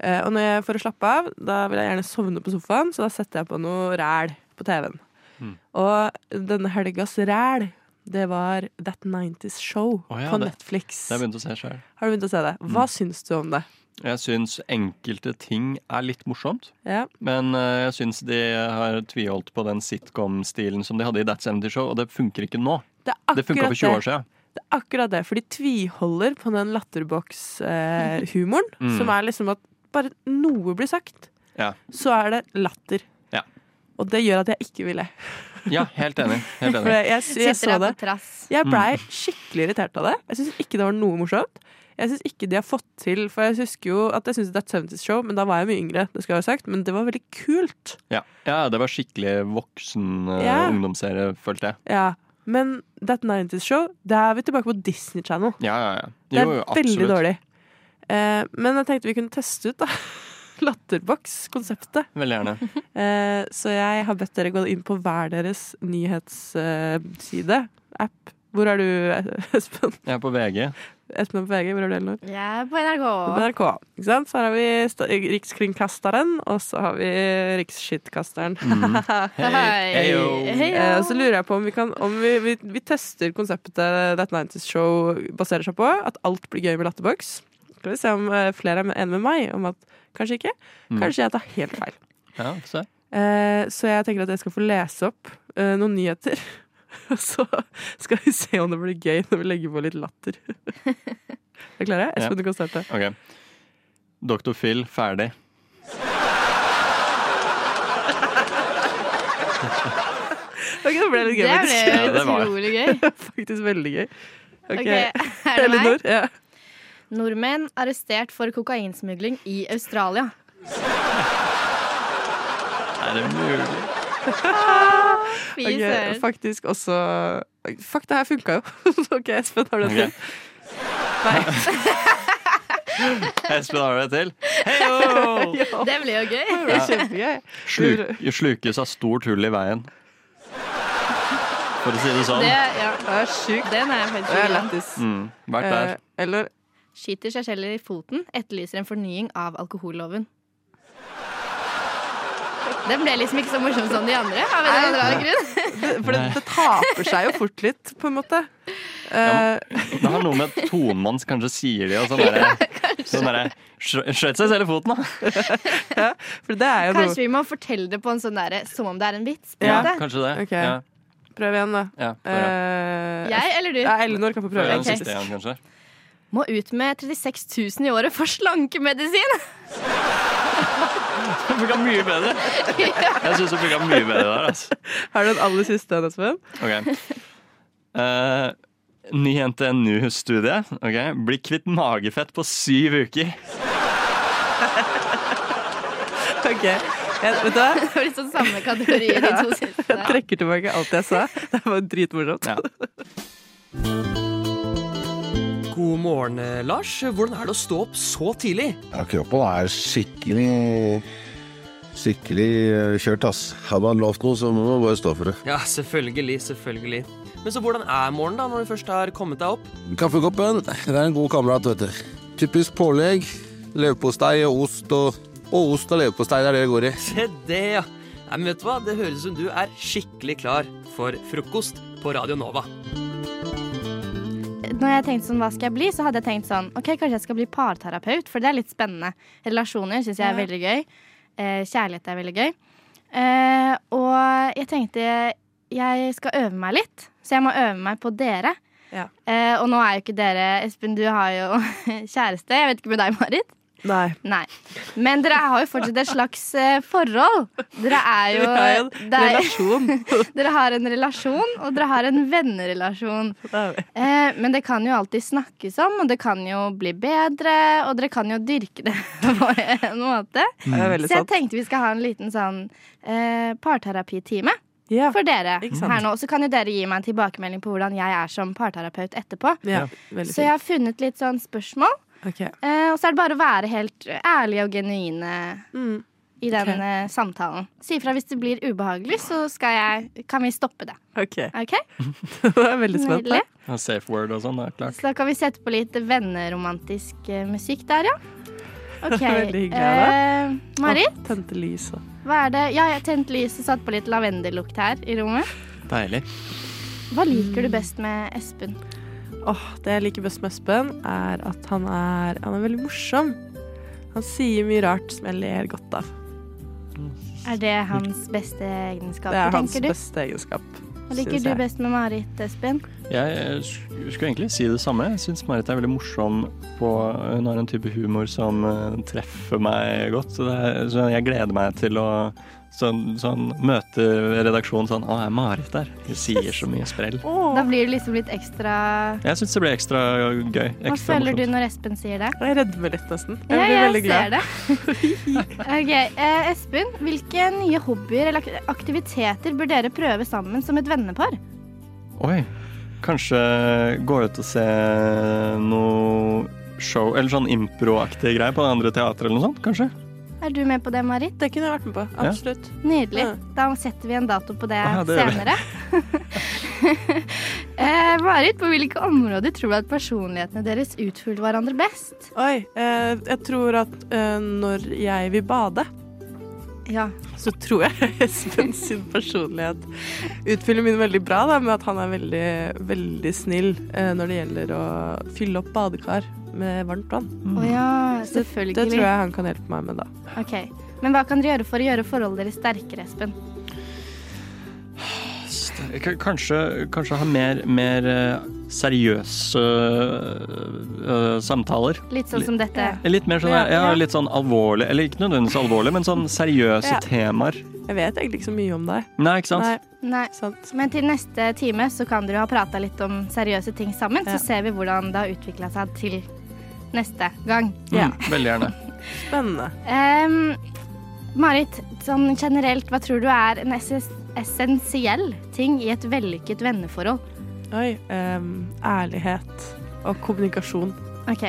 Eh, og når jeg for å slappe av, da vil jeg gjerne sovne på sofaen, så da setter jeg på noe ræl på TV-en. Mm. Og denne helgas ræl, det var That 90's Show oh, ja, på det- Netflix. Det har jeg begynt å se sjøl. Har du begynt å se det? Hva syns du om det? Jeg syns enkelte ting er litt morsomt. Ja. Men eh, jeg syns de har tviholdt på den sitcom-stilen som de hadde i That 70 Show, og det funker ikke nå. Det, Det funka for 20 år siden. Det er akkurat det, for de tviholder på den latterboks-humoren, Mm. som er liksom at bare noe blir sagt, Ja. så er det latter. Ja. Og det gjør at jeg ikke vil le. Ja, helt enig. Helt For enig. jeg, jeg, jeg så det. Jeg blei Mm. skikkelig irritert av det. Jeg syns ikke det var noe morsomt. Jeg syns ikke de har fått til For jeg husker jo at jeg syntes That 70's Show, men da var jeg mye yngre, det skal jeg ha sagt, men det var veldig kult. Ja. ja, det var skikkelig voksen Ja. ungdomsserie, følte jeg. Ja. Men That 90's Show, da er vi tilbake på Disney Channel. Ja, ja, ja. Det er Jo, jo, veldig dårlig. Eh, men jeg tenkte vi kunne teste ut da Latterbox-konseptet. Veldig gjerne. Eh, så jeg har bedt dere gå inn på hver deres nyhetsside. App. Hvor er du, Espen? Jeg er på VG. Espen er på VG. Hvor er du, Elinor? Jeg er på NRK. På NRK. Ikke sant? Så her har vi Rikskringkasteren, og så har vi Riksskittkasteren. Mm. Hei. Heyo. Hey Eh, så lurer jeg på om vi kan Om vi, vi, vi tester konseptet That 90's Show baserer seg på. At alt blir gøy med latterboks. Skal vi se om eh, flere er enige med meg om at kanskje ikke. Mm. Kanskje jeg tar helt feil. Ja, så. Eh, så jeg tenker at jeg skal få lese opp eh, noen nyheter. Og så skal vi se om det blir gøy når vi legger på litt latter. Er du klare? Espen, Ja. du kan starte. Ok. Dr. Phil, ferdig. Ok, det ble litt gøy. Det ble. Ja, det det. utrolig gøy. Faktisk veldig gøy. Ok, okay. er det Elinor? meg? Ja. Nordmenn arrestert for kokainsmugling i Australia. Er det mulig? Fy søren. faktisk også Fuck, det her funka jo. OK, Espen, har du det til? Nei. Espen, har du det til? Heyo! Ja, Det blir jo gøy. det blir kjempegøy. Sluk, slukes av stort hull i veien. For å si det sånn. Det, ja. Det er sjukt. Den er Det er lættis. Mm, vært der. Eh, eller Skyter seg selv i foten, etterlyser en fornying av alkoholloven. Den ble liksom ikke så morsom som de andre. Av en eller annen grunn. For det, det taper seg jo fort litt, på en måte. Ja, Det har noe med tonen man kanskje sier det, og sånn derre sånn der, Skjøt seg selv i foten, da. for det er jo noe Kanskje vi må fortelle det på en sånn derre som om det er en vits. På en Ja, måte. Kanskje det. Okay. Ja. Prøv igjen, da. Ja. Eh, Jeg eller du? Ja, Elinor kan få Få prøve. Prøv den okay. siste igjen, kanskje. Må ut med 36 000 i året for slankemedisin! Du funka mye bedre. Jeg syns du funka mye bedre der. Altså. Har du den aller siste, Espen? Ok. Uh, ny NTNU-studie. Ok. Bli kvitt magefett på syv uker. OK. Jeg, vet du hva? Det var litt sånn samme kategori i de to siste. Jeg trekker tilbake alt jeg sa. Det var dritmorsomt. Ja. God morgen, eh, Lars. Hvordan er det å stå opp så tidlig? Ja, kroppen er skikkelig Skikkelig eh, kjørt, ass. Har man lovt noe, så må man bare stå for det. Ja, selvfølgelig, selvfølgelig. Men så hvordan er morgenen da, når du først har kommet deg opp? Kaffekoppen, det er en god kamerat, vet du. Typisk pålegg. Leverpostei og ost og Og ost og leverpostei, det er det det går i. Se det, ja. Nei, men vet du hva? Det høres ut som du er skikkelig klar for frokost på Radio Nova. Når jeg tenkte sånn, hva skal jeg bli, så hadde jeg tenkt sånn OK, kanskje jeg skal bli parterapeut, for det er litt spennende. Relasjoner syns jeg er veldig gøy. Eh, kjærlighet er veldig gøy. Eh, og jeg tenkte jeg skal øve meg litt, så jeg må øve meg på dere. Ja. Eh, og nå er jo ikke dere Espen, du har jo kjæreste. Jeg vet ikke med deg, Marit. Nei. Nei. Men dere har jo fortsatt et slags eh, forhold. Dere er jo Vi har en er- relasjon. dere har en relasjon, og dere har en vennerelasjon. Eh, men det kan jo alltid snakkes om, og det kan jo bli bedre, og dere kan jo dyrke det på en måte. Er Så jeg tenkte vi skal ha en liten sånn eh, parterapitime Ja. for dere her nå. Så kan jo dere gi meg en tilbakemelding på hvordan jeg er som parterapeut etterpå. Ja, Så jeg har funnet litt sånn spørsmål Eh, og så er det bare å være helt ærlige og genuine i den Ok. eh, samtalen. Si ifra hvis det blir ubehagelig, så skal jeg, kan vi stoppe det. OK. okay? det er veldig spent. Ja, Safe word og sånn, det er klart. Så da kan vi sette på litt venneromantisk eh, musikk der, ja. OK. Veldig hyggelig Uh. Eh, Marit, Tente lys og hva er det? Ja, jeg tente lyset, satt på litt lavendellukt her i rommet. Deilig. Hva liker du best med Espen? Åh, Det jeg liker best med Espen, er at han er, han er veldig morsom. Han sier mye rart som jeg ler godt av. Er det hans beste egenskaper, Det er hans du? beste egenskap. Hva liker du best med Marit, Espen? Jeg skulle egentlig si det samme. Jeg syns Marit er veldig morsom. På, hun har en type humor som eh, treffer meg godt. Så, det er, så jeg gleder meg til å sånn, sånn, møte redaksjonen sånn Å, er Marit der? Hun sier så mye sprell. Da blir det liksom litt ekstra Jeg syns det blir ekstra gøy. Hva Ekstra føler du når Espen sier det? Jeg redder litt, nesten. Jeg Ja, blir jeg veldig glad. ser det. ok, eh, Espen, hvilke nye hobbyer eller aktiviteter bør dere prøve sammen som et vennepar? Oi. Kanskje gå ut og se noe show, eller sånn improaktig greie på det andre teatret eller noe sånt, kanskje? Er du med på det, Marit? Det kunne jeg vært med på. Ja. Absolutt. Nydelig. Da setter vi en dato på det, Ja, det senere. eh, Marit, på hvilke områder tror du at personlighetene deres utfyller hverandre best? Oi, eh, jeg tror at eh, når jeg vil bade, Ja. så tror jeg Espen sin personlighet utfyller min veldig bra, da, med at han er veldig, veldig snill eh, når det gjelder å fylle opp badekar med varmt vann. Å ja, selvfølgelig. Det tror jeg han kan hjelpe meg med, da. Ok, Men hva kan dere gjøre for å gjøre forholdet deres sterkere, Espen? Kanskje, kanskje ha mer, mer eh, seriøse uh, samtaler. Litt sånn som dette. Litt mer sånn, Ja, ja, ja. litt sånn alvorlig, eller ikke nødvendigvis alvorlig, men sånn seriøse Ja. temaer. Jeg vet egentlig ikke så mye om deg. Nei, ikke sant? Nei. Men til neste time så kan dere ha prata litt om seriøse ting sammen, Ja. så ser vi hvordan det har utvikla seg til neste gang. Mm, veldig gjerne. Spennende. Um, Marit, sånn generelt, hva tror du er en essensiell ting i et vellykket venneforhold? Oi. Um, ærlighet og kommunikasjon. OK.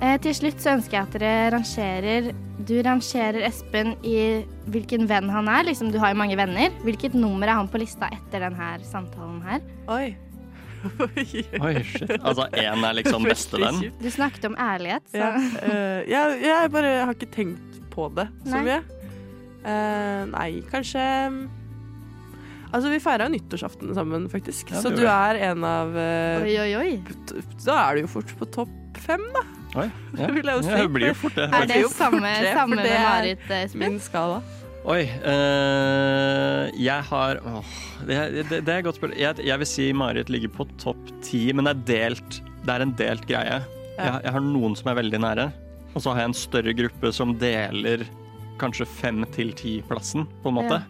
Eh, til slutt så ønsker jeg at dere rangerer Du rangerer Espen i hvilken venn han er. Liksom, du har jo mange venner. Hvilket nummer er han på lista etter denne samtalen her? Oi. Oi, shit. Altså, én er liksom bestevenn. Du snakket om ærlighet, så Ja, uh, jeg, jeg bare har ikke tenkt på det så mye. Uh, nei, kanskje Altså, vi feira jo nyttårsaften sammen, faktisk. Ja, så du er en av uh, Oi, oi, oi. Da er du jo fort på topp fem, da. Oi, ja. Vil jeg jo si. Ja, det blir jo fort det. Er det samme, det, samme det med Marit, eh, Espen? Min skala. Oi. eh, jeg har åh, det, er- det, det er et godt spørsmål. Jeg, jeg vil si Marit ligger på topp ti, men det er delt. Det er en delt greie. Jeg, jeg har noen som er veldig nære, og så har jeg en større gruppe som deler kanskje fem til ti-plassen, på en måte.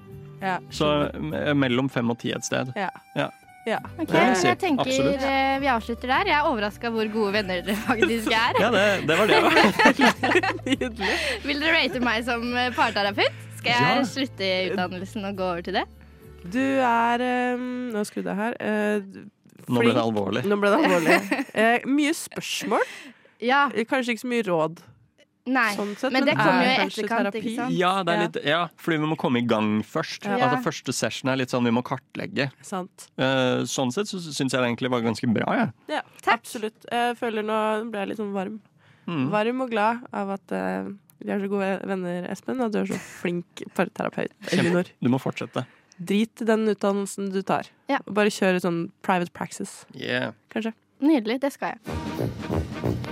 Ja. Så mellom fem og ti et sted. Ja. Ja. Ja. Ok, Det vil jeg si. jeg tenker Absolutt. eh, vi avslutter der. Jeg er overraska hvor gode venner dere faktisk er. Ja, det, det var det òg. Vil dere rate meg som eh, parterapeut? Skal jeg Ja. slutte i utdannelsen og gå over til det? Du er um, Nå skrudde jeg her. eh, Nå ble det alvorlig. Nå ble det alvorlig. Eh, mye spørsmål. Ja. Kanskje ikke så mye råd. Nei, Sånn sett, men det kommer jo i etterkant, terapi? ikke sant? Ja, det er litt, ja, fordi vi må komme i gang først. Ja. Altså Første session er litt sånn vi må kartlegge. Sant. Uh, sånn sett så syns jeg det egentlig var ganske bra. Ja, Ja, absolutt. Jeg føler nå ble jeg litt sånn varm. Mm. Varm og glad av at eh, vi er så gode venner, Espen, og du er så flink parterapeut. Elinor. Du må fortsette. Drit i den utdannelsen du tar. Ja. Bare kjør sånn private praxis, Yeah. kanskje. Nydelig. Det skal jeg.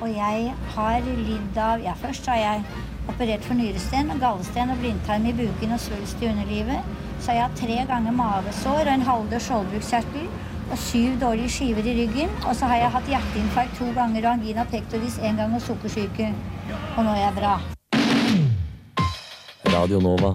Og jeg har lidd av Ja, først har jeg operert for nyresten og gallesten og blindtarm i buken og svulst i underlivet. Så har jeg hatt tre ganger mavesår og en halvdød skjoldbruskkjertel og syv dårlige skiver i ryggen. Og så har jeg hatt hjerteinfarkt to ganger og angina pectoris én gang og sukkersyke. Og nå er jeg bra. Radio Nova.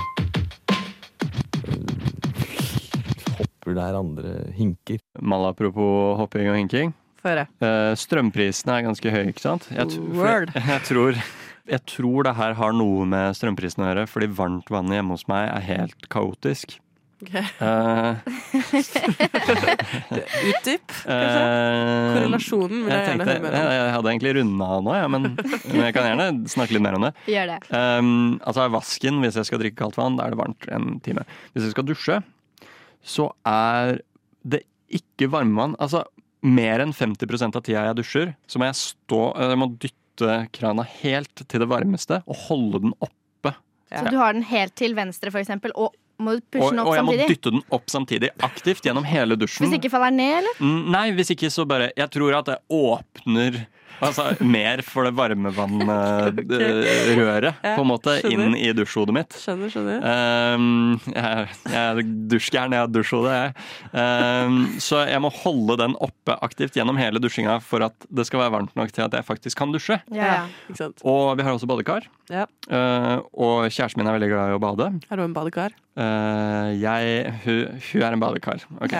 Hopper der andre hinker. Mal apropos hopping og hinking. Få høre. Eh, strømprisene er ganske høye, ikke sant? Jeg, Word. jeg, tror, jeg tror det her har noe med strømprisene å gjøre, fordi varmt vann hjemme hos meg er helt kaotisk. Eh, Utdyp, kanskje? eh, Korrelasjonen vil jeg jeg, gjerne høre mer om. jeg, hadde egentlig runda nå, ja, men, men jeg kan gjerne snakke litt mer om det. Gjør det. Um, altså Vasken, hvis jeg skal drikke kaldt vann, da er det varmt en time. Hvis jeg skal dusje, så er det ikke varmevann. Altså mer enn 50% av tida jeg dusjer, så må jeg stå Jeg må dytte krana helt til det varmeste og holde den oppe. Så du har den helt til venstre, for eksempel, og må du pushe Og, den opp og jeg må dytte den opp samtidig, aktivt, gjennom hele dusjen. Hvis ikke faller den ned, eller? Mm, Nei, hvis ikke så bare Jeg tror at det åpner Altså mer for det varmevannrøret, okay. på en måte, skjønner. inn i dusjhodet mitt. Skjønner, skjønner. Um, jeg, jeg er dusjgæren, jeg har dusjhode, jeg. Um, så jeg må holde den oppe aktivt gjennom hele dusjinga for at det skal være varmt nok til at jeg faktisk kan dusje. Ja, ikke sant. Og vi har også badekar. Ja. Uh, og kjæresten min er veldig glad i å bade. Er du en badekar? Uh, jeg, hun, hun er en badekar. Ok.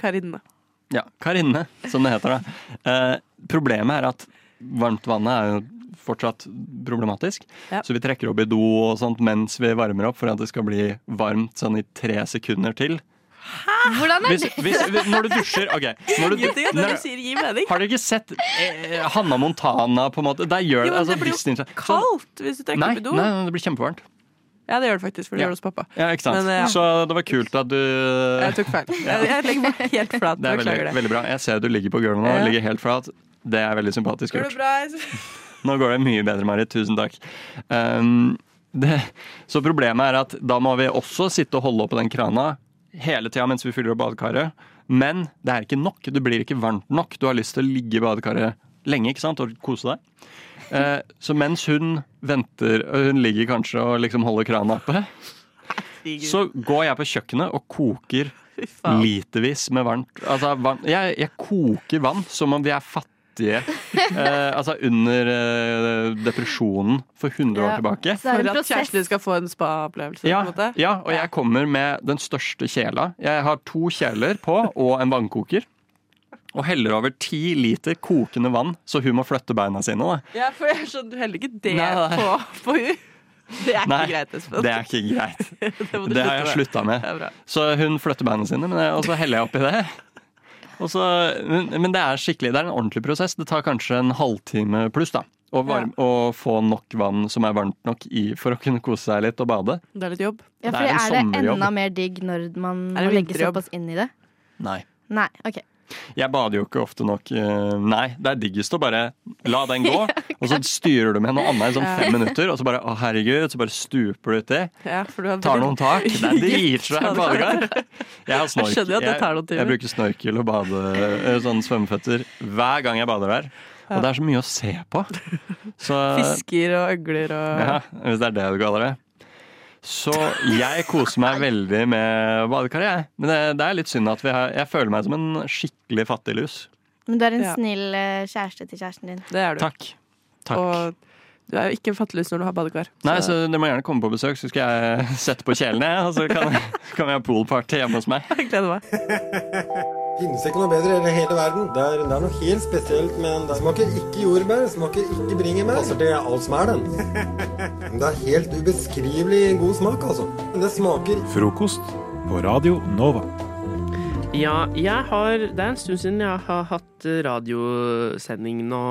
Karinne. Ja, Karinne, som det heter. da. Eh, problemet er at varmtvannet er jo fortsatt problematisk. Så vi trekker opp i do og sånt mens vi varmer opp for at det skal bli varmt sånn i tre sekunder til. Hæ? Hvordan er Hvis, det? hvis, når du dusjer OK. Når du, det når- har dere ikke sett eh, Hanna Montana, på en måte? Der gjør Jo, men altså, det blir jo kaldt hvis du trekker opp i do. nei, det blir kjempevarmt. Ja, det gjør det faktisk, for det Ja. gjør det hos pappa. Ja, ikke sant? Men, eh, ja. Så det var kult at du Jeg tok feil. Jeg, jeg legger meg helt flat. Det er veldig, veldig bra. Jeg ser du ligger på gulvet nå. Ja. Ligger helt flat. Det er veldig sympatisk gjort. Nå går det mye bedre, Marit. Tusen takk. Um, det, så problemet er at da må vi også sitte og holde oppå den krana hele tida mens vi fyller opp badekaret. Men det er ikke nok. Du blir ikke varmt nok. Du har lyst til å ligge i badekaret lenge ikke sant? og kose deg. Eh, så mens hun venter, og hun ligger kanskje og liksom holder krana oppe, så går jeg på kjøkkenet og koker litervis med varmt altså, vann. Jeg, jeg koker vann som om vi er fattige. Eh, altså under eh, depresjonen for 100 år Ja. tilbake. For at kjæresten din skal få en spa-opplevelse? Ja, på en måte. ja, og jeg kommer med den største kjela. Jeg har to kjeler på og en vannkoker. Og heller over ti liter kokende vann, så hun må flytte beina sine. Da. Ja, for jeg skjønner du heller ikke det Nei, nei. på, på hun. Det er ikke Nei, greit, Espen. det er ikke greit. det, må du Det har jeg slutte med. slutta med. Det er bra. Så hun flytter beina sine, men jeg, og så heller jeg oppi det. Og så, men, men det er skikkelig, det er en ordentlig prosess. Det tar kanskje en halvtime pluss da, å, varm, å få nok vann som er varmt nok i for å kunne kose seg litt og bade. Det er litt jobb. Ja, Det for er en er, det enda mer digg når man legger må legge såpass inn i det? Nei. Nei, OK. Jeg bader jo ikke ofte nok. eh, Nei, det er diggest å bare la den gå, og så styrer du med noe annet i sånn fem minutter, og så bare å herregud, så bare stuper du uti. Ja, Tar noen tak. Det er dritsvært badekar. Jeg har snork. Jeg Jeg, jeg bruker snorkel og bade, eh, sånn svømmeføtter hver gang jeg bader der. Og det er så mye å se på. Så, Fisker og øgler og ja, hvis det er det du kaller det. Så jeg koser meg veldig med badekaret, jeg. Men det, det er litt synd at vi har, jeg føler meg som en skikkelig fattig lus. Men du er en Ja. snill eh, kjæreste til kjæresten din. Det er du. Takk. Takk. Og du er jo ikke fattigløs når du har badekar. Nei, så Dere må gjerne komme på besøk, så skal jeg sette på kjelene. Og så kan, kan vi ha poolparty hjemme hos meg. Jeg gleder meg. Finnes ikke noe bedre i hele verden. Det er, det er noe helt spesielt med den. Det smaker ikke jordbær, smaker ikke bringebær. Altså, det er alt som er den. Det er helt ubeskrivelig god smak, altså. Men det smaker Frokost på Radio Nova. Ja, jeg har Det er en stund siden jeg har hatt radiosending nå,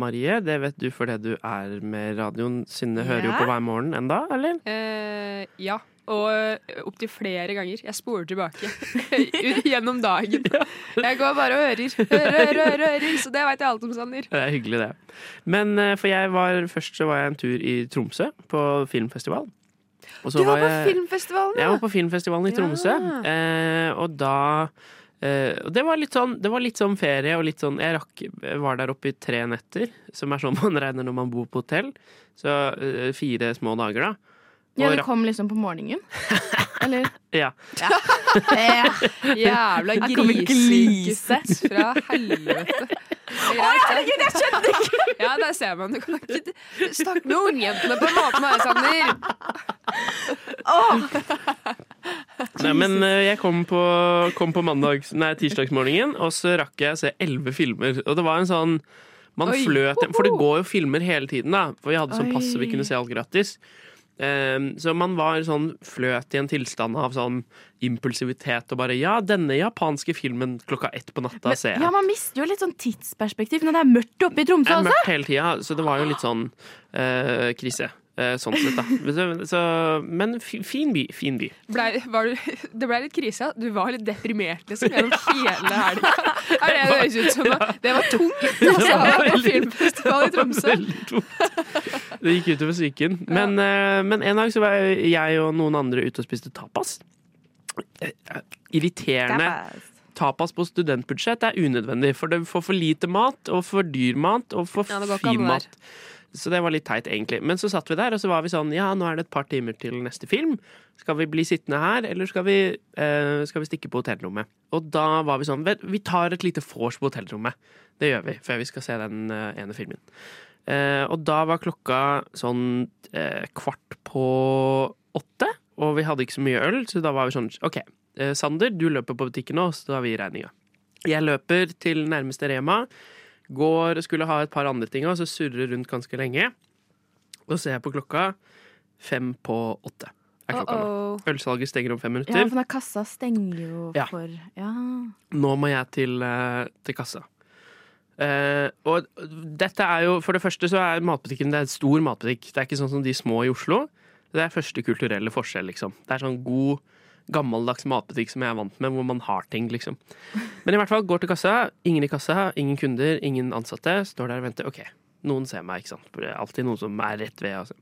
Marie. Det vet du fordi du er med radioen. Synne hører jo på hver morgen enda, eller? Uh, ja, og opptil flere ganger. Jeg spoler tilbake gjennom dagen. Jeg går bare og hører. Hører, hører, hører. Så det veit jeg alt om, Sander. Det er hyggelig, det. Men eh, for jeg var først så var jeg en tur i Tromsø, på filmfestival. Du var på filmfestivalen, ja. Jeg var på filmfestivalen i Tromsø, ja. og da Uh, det var sånn Det var litt sånn ferie og litt sånn Jeg rakk, var der oppe i tre netter, som er sånn man regner når man bor på hotell. Så uh, fire små dager, da. Ja, det kom liksom på morgenen? Eller? ja. Jævla Her kommer grisesykesett fra helvete. Å, herregud, jeg skjønte ikke! Ja, der ser man. Du kan ikke snakke med ungjentene på den måten her, Sander. Nei, men eh, jeg kom på, kom på mandag, nei, tirsdagsmorgenen, og så rakk jeg å se elleve filmer. Og det var en sånn man Oi. fløt For det går jo filmer hele tiden, da. For vi hadde sånn passe vi kunne se alt gratis. Eh, så man var sånn fløt i en tilstand av sånn impulsivitet og bare Ja, denne japanske filmen klokka ett på natta ser jeg. Ja, man mister jo litt sånn tidsperspektiv når det er mørkt oppe i Det Tromsø er også. mørkt hele tida, så det var jo litt sånn eh, krise. eh, sånn sett, da. Så, så, men fin by. Fin by. Ble, var du, det ble litt krise. Du var litt deprimert liksom, gjennom hele helga. Er det det høres ut som? Det var tungt altså, var på veldig- filmfestival i Tromsø. Det gikk utover psyken. Men, ja. men en dag så var jeg og noen andre ute og spiste tapas. Eh, Irriterende. Tapas på studentbudsjett er unødvendig, for det får for lite mat, og for dyr mat, og for Ja, fin mat. Så det var litt teit, egentlig. Men så satt vi der, og så var vi sånn Ja, nå er det et par timer til neste film. Skal vi bli sittende her, eller skal vi, eh, skal vi stikke på hotellrommet? Og da var vi sånn Vi tar et lite vors på hotellrommet. Det gjør vi, før vi skal se den eh, ene filmen. Eh, og da var klokka sånn eh, kvart på åtte, og vi hadde ikke så mye øl, så da var vi sånn OK, eh, Sander, du løper på butikken nå, så tar vi regninga. Jeg løper til nærmeste Rema, går og skulle ha et par andre ting, og så surrer rundt ganske lenge. Og så ser jeg på klokka fem på åtte. Er klokka nå. Uh-oh. Ølsalget stenger om fem minutter. Ja, for den kassa stenger jo Ja. for Ja. Nå må jeg til, til kassa. Eh, og dette er jo, For det første så er matbutikken det er en stor matbutikk. Det er ikke sånn som de små i Oslo. Det er første kulturelle forskjell, liksom. Det er sånn god, gammeldags matbutikk som jeg er vant med, hvor man har ting, liksom. Men i hvert fall, går til kassa. Ingen i kassa, ingen kunder, ingen ansatte. Står der og venter. OK, noen ser meg, ikke sant. Er alltid noen som er rett ved. Altså.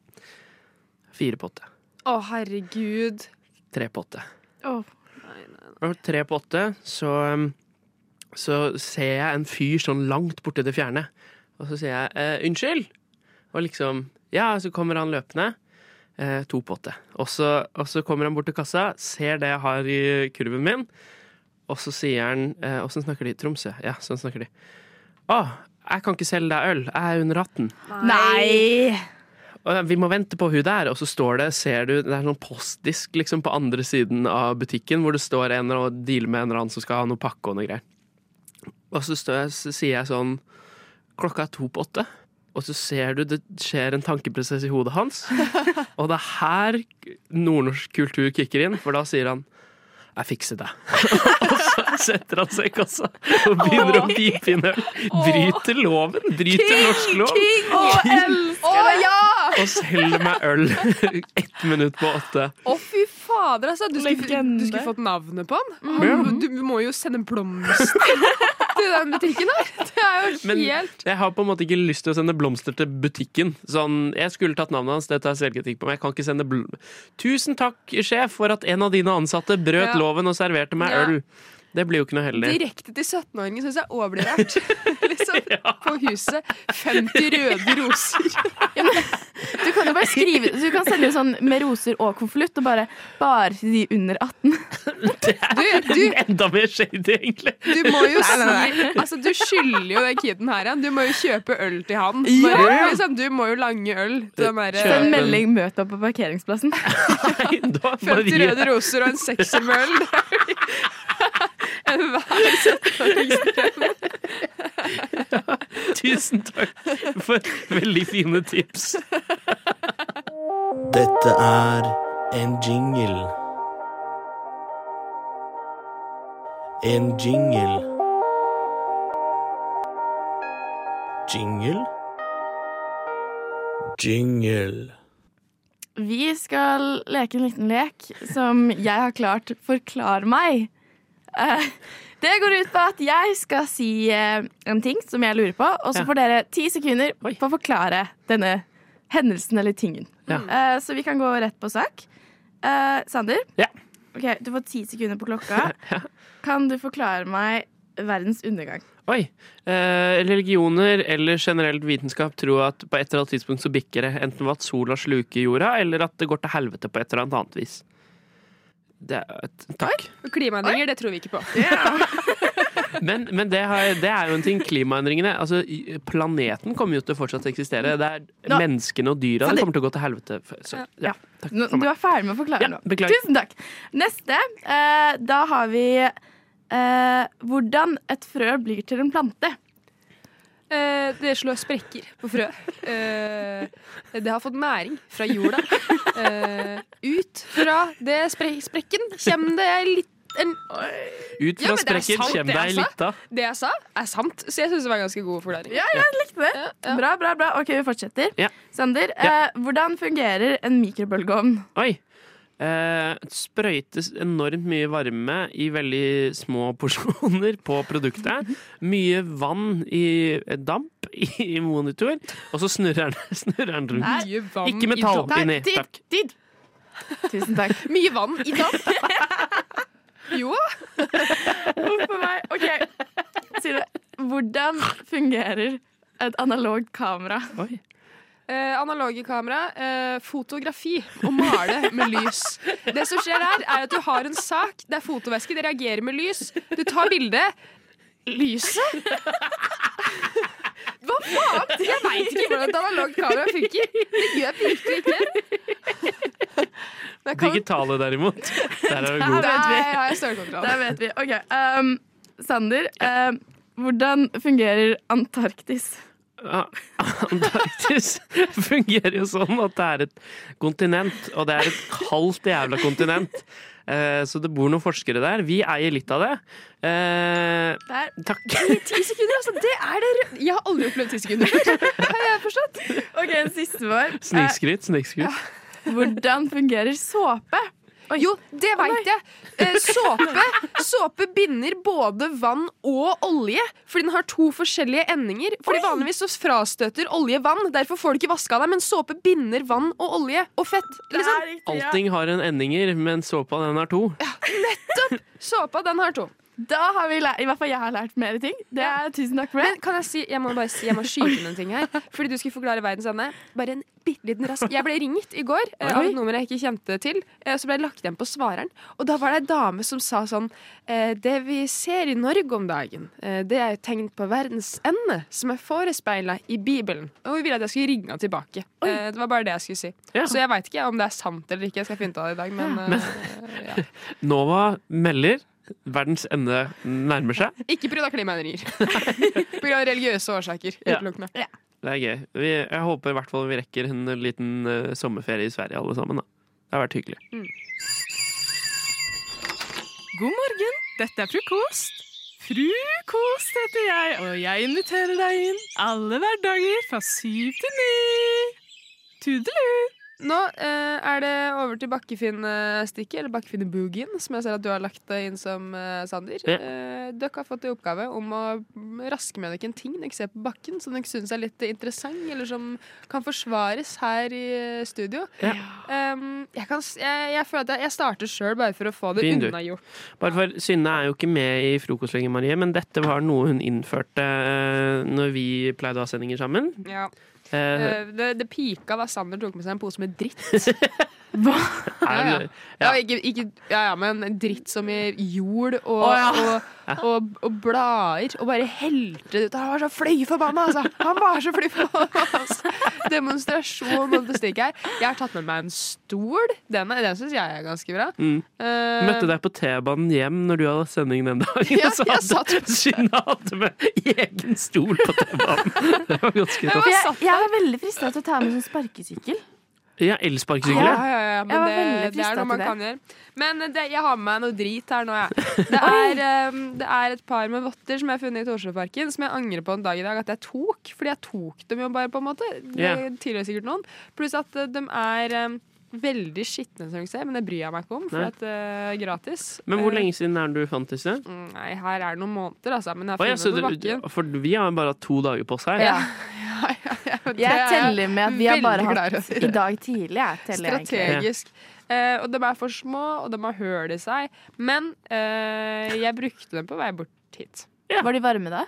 Fire på åtte. Å, herregud. Tre på åtte. Åh. Og tre på åtte, så, um, så ser jeg en fyr sånn langt borte i det fjerne. Og så sier jeg eh, 'unnskyld'. Og liksom Ja, så kommer han løpende. Eh, to på åtte. Og så, og så kommer han bort til kassa, ser det jeg har i kurven min, og så sier han eh, Åssen snakker de? Tromsø? Ja, sånn snakker de. Å, jeg kan ikke selge deg øl. Jeg er under 18. Nei! Og vi må vente på hun der, og så står det, ser du, det er sånn postdisk liksom på andre siden av butikken, hvor det står en og dealer med en eller annen som skal ha noe pakke og noe greier. Og så, jeg, så sier jeg sånn, klokka er to på åtte, og så ser du det skjer en tankeprosess i hodet hans, og det er her nordnorsk kultur kicker inn, for da sier han, jeg fikser det. og så setter han seg i kassa og begynner å pipe inn øl. Bryter loven, bryter norsk lov. King! Å, elsker det! ja! Og selger meg øl ett minutt på åtte. Å, fy fader, altså. Du skulle, du skulle fått navnet på han. Han. Du må jo sende blomster til den butikken her. Det er jo Men helt jeg har på en måte ikke lyst til å sende blomster til butikken. Sånn, jeg skulle tatt navnet hans, det tar jeg selvkritikk på, men jeg kan ikke sende blom... Tusen takk, sjef, for at en av dine ansatte brøt Ja. loven og serverte meg Ja. øl. Det blir jo ikke noe heldig. Direkte til 17-åringen syns jeg òg blir rart. liksom, På huset. 50 røde roser. Du kan jo bare skrive Du kan sende sånn med roser og konvolutt, og bare Bare til de under 18. Du, du, Enda mer shady, egentlig. du må jo Nei, nei, nei. si Altså, du skylder jo den kiden her igjen. Du må jo kjøpe øl til han. Ja! Bare, liksom, du må jo lange øl Send melding 'møt opp på parkeringsplassen'. 50 røde roser og en sekser med øl. Enhver 17-åringsdrøm. Tusen takk for veldig fine tips. Dette er en jingle. En jingle. Jingle? Jingle. Vi skal leke en liten lek som jeg har klart forklare meg. Eh, Det går ut på at jeg skal si eh, en ting som jeg lurer på, og så får dere ti sekunder på å forklare denne hendelsen eller tingen. Ja. Eh, Så vi kan gå rett på sak. Sander, Ja. okay, du får ti sekunder på klokka. Kan du forklare meg verdens undergang? Oi. Eh, religioner eller generelt vitenskap tror at på et eller annet tidspunkt så bikker det. Enten ved at sola sluker jorda, eller at det går til helvete på et eller annet vis. Det takk. Oi, klimaendringer, Klimaendringer, det tror vi ikke på. Men, men det, har, det er jo en ting. Klimaendringene altså, Planeten kommer jo til å fortsatt eksistere. Det er Nå- menneskene og dyra det kommer til å gå til helvete. Så, ja, takk Nå, for du er ferdig med å forklare Ja, nå. beklager. Tusen takk. Neste. Eh, da har vi eh, hvordan et frø blir til en plante. Eh, det slår sprekker på frø. Eh, det har fått næring fra jorda. Eh, ut fra det spre sprekken kommer det litt en Ut fra Ja, sprekken kommer det ei jeg lita. Det jeg sa, er sant, så jeg syns det var en ganske god forklaring. Ja, jeg likte det. Bra, bra, bra. Ok, vi fortsetter. Ja. Sander, eh, hvordan fungerer en mikrobølgeovn? Oi. Eh, sprøytes enormt mye varme i veldig små porsjoner på produktet. Mye vann i damp i monitor, og så snurrer den, snurrer den rundt. Mye vann Ikke metall inni. Takk. Tid! Tusen takk. Mye vann i damp. jo. Huff a meg. OK, Sire. Hvordan fungerer et analogt kamera? Eh, analoge kamera, eh, fotografi og male med lys. Det som skjer der, er at du har en sak. Det er fotovæske, det reagerer med lys. Du tar bildet. Lyset? Hva faen? Jeg veit ikke hvordan et analogt kamera funker. Det gjør virkelig ikke. Digitale, derimot. Der er du Der god. vet vi. Der har jeg stålkontroll. Der vet vi. OK. Um, Sander, um, hvordan fungerer Antarktis? Antarktis fungerer jo sånn at det er et kontinent, og det er et kaldt jævla kontinent. Eh, Så det bor noen forskere der. Vi eier litt av det. Eh, Der. Takk. Ti sekunder, altså. Det er det røde Jeg har aldri opplevd ti sekunder før. Har jeg forstått? OK, en siste var Snikskryt, snikskryt. Ja. hvordan fungerer såpe? Jo, det veit jeg. Eh, såpe, såpe binder både vann og olje, fordi den har to forskjellige endinger. Fordi Vanligvis så frastøter olje vann, derfor får du ikke vaska deg. Men såpe binder vann og olje og fett. Liksom. Allting har en endinger, men såpa den har to. Nettopp! Såpa, den har to. Da har vi lært, I hvert fall jeg har lært mer ting. Det er, tusen takk for det. Men kan jeg si, jeg må bare si, jeg må skyte noen ting her. Fordi du skulle forklare verdens ende. Bare en bitte liten rask Jeg ble ringt i går Oi. av et nummer jeg ikke kjente til. Og Så ble jeg lagt igjen på svareren. Og da var det ei dame som sa sånn eh, Det vi ser i Norge om dagen, eh, det er et tegn på verdens ende, som er forespeila i Bibelen. Og hun ville at jeg skulle ringe henne tilbake. Oi. Det var bare det jeg skulle si. Ja. Så jeg veit ikke om det er sant eller ikke. Jeg skal finne ut av det i dag, men, Men- eh, ja. Nova melder verdens ende nærmer seg. Ikke pga. klimaendringer. Pga. religiøse årsaker. Ja. Utelukkende. Det er gøy. Vi, jeg håper i hvert fall vi rekker en liten uh, sommerferie i Sverige alle sammen. Da. Det har vært hyggelig. God morgen, dette er frokost. Frukost heter jeg, og jeg inviterer deg inn alle hverdager fra syv til ni. Tudelu! Nå eh, er det over til Bakkefinn-stikket, eller Bakkefinn-boogien, som jeg ser at du har lagt inn som eh, Sander. Ja. Eh, dere har fått i oppgave om å raske med dere en ting dere ser på bakken, som dere syns er litt interessant, eller som kan forsvares her i studio. Um, jeg, kan, jeg, jeg føler at jeg, jeg starter sjøl, bare for å få det unnagjort. Bare for Synne er jo ikke med i Frokost lenger, Marie, men dette var noe hun innførte eh, når vi pleide å ha sendinger sammen. Ja. Eh, det, det pika da Sander tok med seg en pose med dritt. Hva? Ja, ja. Ja, ikke, ikke, ja, ja, men dritt som i jord og, oh, og, og, og blader. Og bare helte det ut. Han var så fløy forbanna, altså! Han var så fløy forbanna! Altså. Demonstrasjon og bestikk her. Jeg har tatt med meg en stol. Den, den syns jeg er ganske bra. Mm. Uh, Møtte deg på T-banen hjem når du hadde sending den dagen. Ja, så jeg hadde Synne hadde med egen stol på T-banen. Det var ganske tøft. jeg, jeg var veldig frista til å ta med sånn sparkesykkel. Ja, elsparkesykkel. Ja, ja. ja, men det, det er noe man kan gjøre. Men det, jeg har med meg noe drit her nå, jeg. Det er, um, det er et par med votter som jeg har funnet i Torsjøparken, som jeg angrer på en dag i dag at jeg tok. Fordi jeg tok dem jo bare, på en måte. Det tilhører sikkert noen. Pluss at uh, de er um, veldig skitne, som dere ser, men det bryr jeg meg ikke om, for at det er gratis. Men hvor Eh, lenge siden er det du fant disse? mm, Nei, her er det noen måneder, altså. Men jeg har funnet dem på bakken. for vi har bare hatt to dager på oss her. Ja. Jeg ja. Jeg teller med at vi har bare hatt i dag tidlig. Jeg teller. Strategisk. Eh, og de er for små, og de har høl i seg. Men eh, jeg brukte dem på vei bort hit. Var de varme da?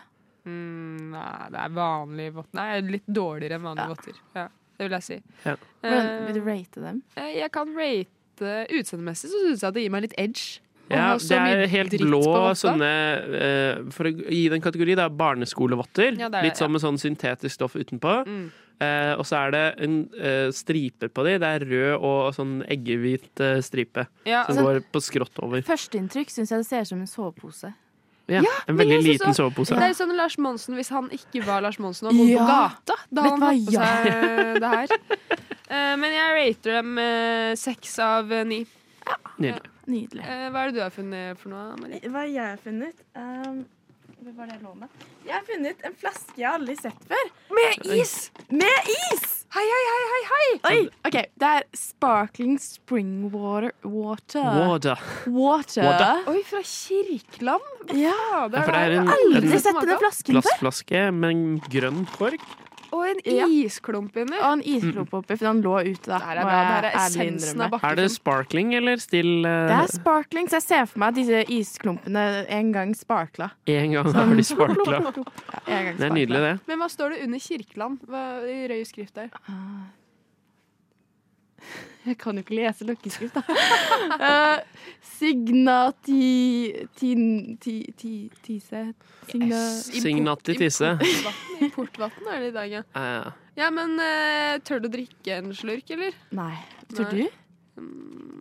Mm, nei, det er vanlige votter. Nei, litt dårligere enn vanlige votter. Ja, det vil jeg si. Ja. Hvordan vil du rate dem? eh, jeg kan rate Utseendemessig så syns jeg at det gir meg litt edge. Å Ja, det er helt blå sånne eh, For å gi det en kategori, det er barneskolevotter. Ja, det er Litt sånn med sånn syntetisk stoff utenpå. Mm. Eh, og så er det en eh, stripe på de. Det er rød og sånn eggehvit eh, stripe Ja, som altså, går på skrått over. Førsteinntrykk syns jeg det ser ut som en sovepose. Ja, en veldig liten så, sovepose. Det er jo sånn Lars Monsen hvis han ikke var Lars Monsen og bodde Ja. på gata. Da hadde han Ja. seg det her. Eh, men jeg rater dem eh, seks av ni. Ja. Nydelig. Nydelig. Eh, hva er det du har funnet for noe, Marie? Hva har funnet? Um, hva var det jeg lå med? Jeg har funnet en flaske jeg aldri har sett før. Med is! Med is! Hei, hei, hei, hei, hei! Oi, ok, Det er sparkling spring water. Water. Water. Water. Water. Oi, fra Kirkeland? Ja, Ja, for det er en, aldri sett denne flasken før. plastflaske med en grønn kork. Og en isklump inni. Og en isklump oppi, for den lå ute. da. Det er bra. Det er essensen av. Er det sparkling eller still? Det er sparkling, så jeg ser for meg at disse isklumpene en gang sparkla. En gang har de sparkla. Ja, Det er nydelig, det. Men hva står det under Kirkeland? Hva, I rød skrift der. Jeg kan jo ikke lese løkkeskrift, da. uh, Signati... Tin... Ti... Ti... Tise... Signa... Signati tise. Portvatn er det i dag, ja. Eh, Ja, men uh, tør du å drikke en slurk, eller? Nei. Tør du? Nei.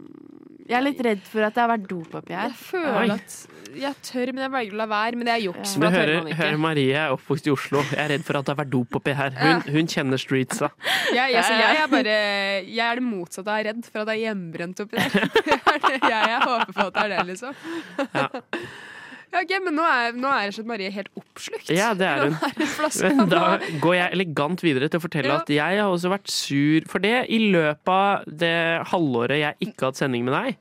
Du? Jeg er litt redd for at det har vært dop oppi her. Jeg føler at jeg tør, men jeg velger å la være. Men det er juks. Du da tør hører, hører Marie er oppvokst i Oslo. Jeg er redd for at det har vært dop oppi her. Hun, hun kjenner streetsa. Jeg, jeg, så jeg, er bare, jeg er det motsatte av redd for at det er hjemmebrent oppi der. Er jeg, jeg håper på at det er det, liksom. Ja. Ja, ok, Men nå er, nå er slett Marie helt oppslukt. Ja, det er hun. Men da går jeg elegant videre til å fortelle Ja. at jeg har også vært sur for det i løpet av det halvåret jeg ikke har hatt sending med deg.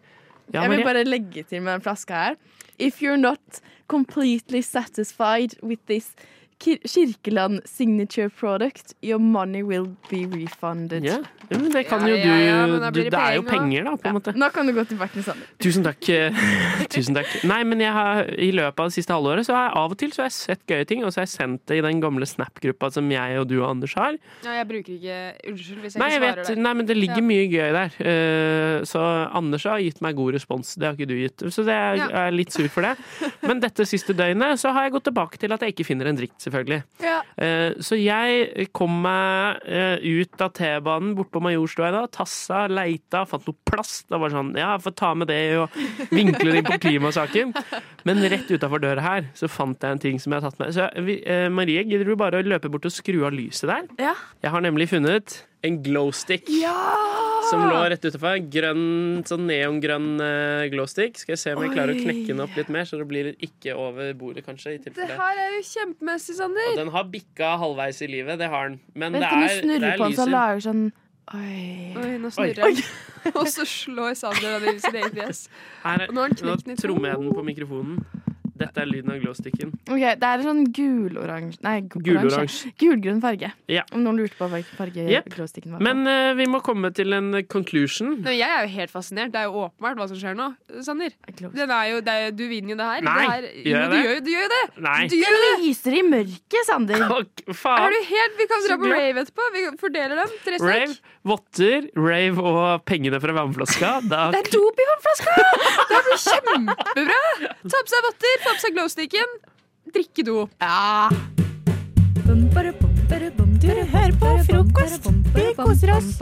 Ja, jeg vil bare legge til med den flaska her. If you're not completely satisfied with this Kirkeland signature product, your money will be refunded. Ja, ja, men det kan jo du, ja, ja, du det Det er jo penger, da. på en måte. Nå kan du gå tilbake til Sander. Tusen takk. eh, Tusen takk. Nei, men jeg har, i løpet av det siste halvåret så har jeg av og til så har jeg sett gøye ting, og så har jeg sendt det i den gamle Snap-gruppa som jeg og du og Anders har. Ja, jeg bruker ikke Unnskyld hvis jeg Nei, jeg ikke vet, svarer der. nei, men det ligger Ja. mye gøy der. Eh, så Anders har gitt meg god respons. Det har ikke du gitt. Så det er, Ja. jeg er litt sur for det. Men dette siste døgnet så har jeg gått tilbake til at jeg ikke finner en dritt, selvfølgelig. Ja. Eh, Så jeg kom meg eh, ut av T-banen bort på Majorstua i dag, tassa, leita, fant noe plast. Det var sånn, ja, jeg får ta med det og vinkle det inn på klimasaken. Men rett utafor døra her så fant jeg en ting som jeg har tatt med. Så eh, Marie, gidder du bare å løpe bort og skru av lyset der? Ja. Jeg har nemlig funnet en glowstick. Som lå rett utenfor. Grønn, sånn neongrønn uh, glowstick. Skal jeg se om jeg klarer å knekke den opp litt mer, så det blir ikke over bordet, kanskje. i Det her er jo kjempemessig, Sander. Og den har bikka halvveis i livet, det har den. Men Vent, det er, snurrer det er på den, så lager sånn Oi. Oi, nå snurrer den. Og så slår Sander den i sitt eget fjes. Nå nå trommer jeg den på mikrofonen. Dette er lyden av glowsticken. Ok, Det er sånn guloransje Nei, gu- Guloransje. oransje. Gulgrønn farge. Ja. Om noen lurte på hvilken farge yep. glowsticken var. Men uh, vi må komme til en conclusion. Nå, jeg er jo helt fascinert. Det er jo åpenbart hva som skjer nå. Sander. Den er jo, det er, du vinner jo det her. Nei, det her gjør jeg du, det? gjør, du gjør jo det! Nei. Du gjør det! lyser i mørket, Sander. faen. Er du helt, Vi kan dra på rave etterpå. Vi fordeler dem. Tre stykk. Rave, votter, rave og pengene fra vannflaska. Da Det er dop i vannflaska! Det blir kjempebra! Ta på seg votter, få på seg glowsticken. Drikke dop. Ja. Du hører på frokost. Vi koser oss.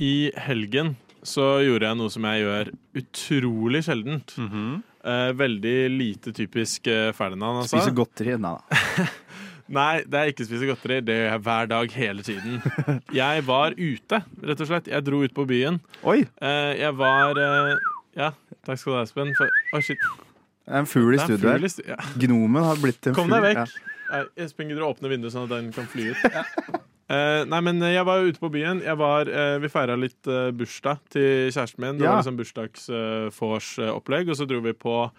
I helgen så gjorde jeg noe som jeg gjør utrolig sjeldent. Eh, veldig lite typisk uh, Ferdinand, altså. Spise godteri? Nei da. Nei, det er ikke spise godteri. Det gjør jeg hver dag hele tiden. Jeg var ute, rett og slett. Jeg dro ut på byen. Oi! Eh, jeg var eh, Ja, takk skal du ha, Espen. For, oh, shit. Det er en fugl i studio her. ja. Gnomen har blitt en Kom deg vekk. Ja. Espen, gidder du å åpne vinduet sånn at den kan fly ut? Eh, nei, men jeg var ute på byen. Var, uh, vi feira litt uh, bursdag til kjæresten min. Det Ja. var liksom bursdagsvors-opplegg. og så dro vi på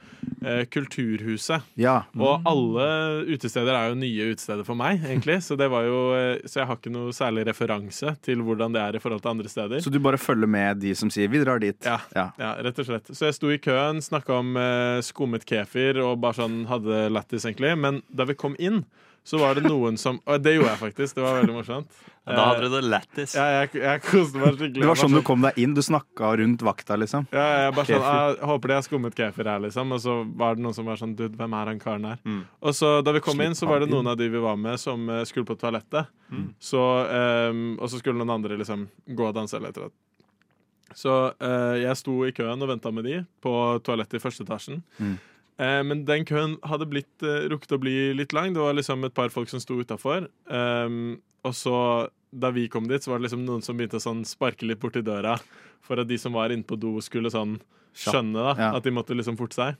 Kulturhuset. Ja. Og alle utesteder er jo nye utesteder for meg, egentlig. Så, det var jo, så jeg har ikke noe særlig referanse til hvordan det er i forhold til andre steder. Så du bare følger med de som sier 'vi drar dit'? Ja, ja, rett og slett. Så jeg sto i køen, snakka om skummet kefir og bare sånn hadde lættis, egentlig. Men da vi kom inn, så var det noen som Og det gjorde jeg faktisk. Det var veldig morsomt. Ja, da hadde du det lættis. Ja, jeg, jeg koste meg skikkelig. Det var sånn du kom deg inn. Du snakka rundt vakta, liksom. Ja, jeg bare sånn, jeg håper de har skummet kefir her, liksom. Og så var det noen som var sånn Dude, hvem er han karen her? Og så da vi kom Slipp inn, så var det noen av de vi var med, som eh, skulle på toalettet. Så, um, og så skulle noen andre liksom gå og danse eller et eller annet. Så uh, jeg sto i køen og venta med de på toalettet i første etasjen. Mm. Eh, men den køen hadde blitt, eh, rukket å bli litt lang. Det var liksom et par folk som sto utafor. Um, og så, da vi kom dit, så var det liksom noen som begynte å sånn sparke litt borti døra for at de som var inne på do, skulle sånn skjønne da, Ja. at de måtte liksom forte seg.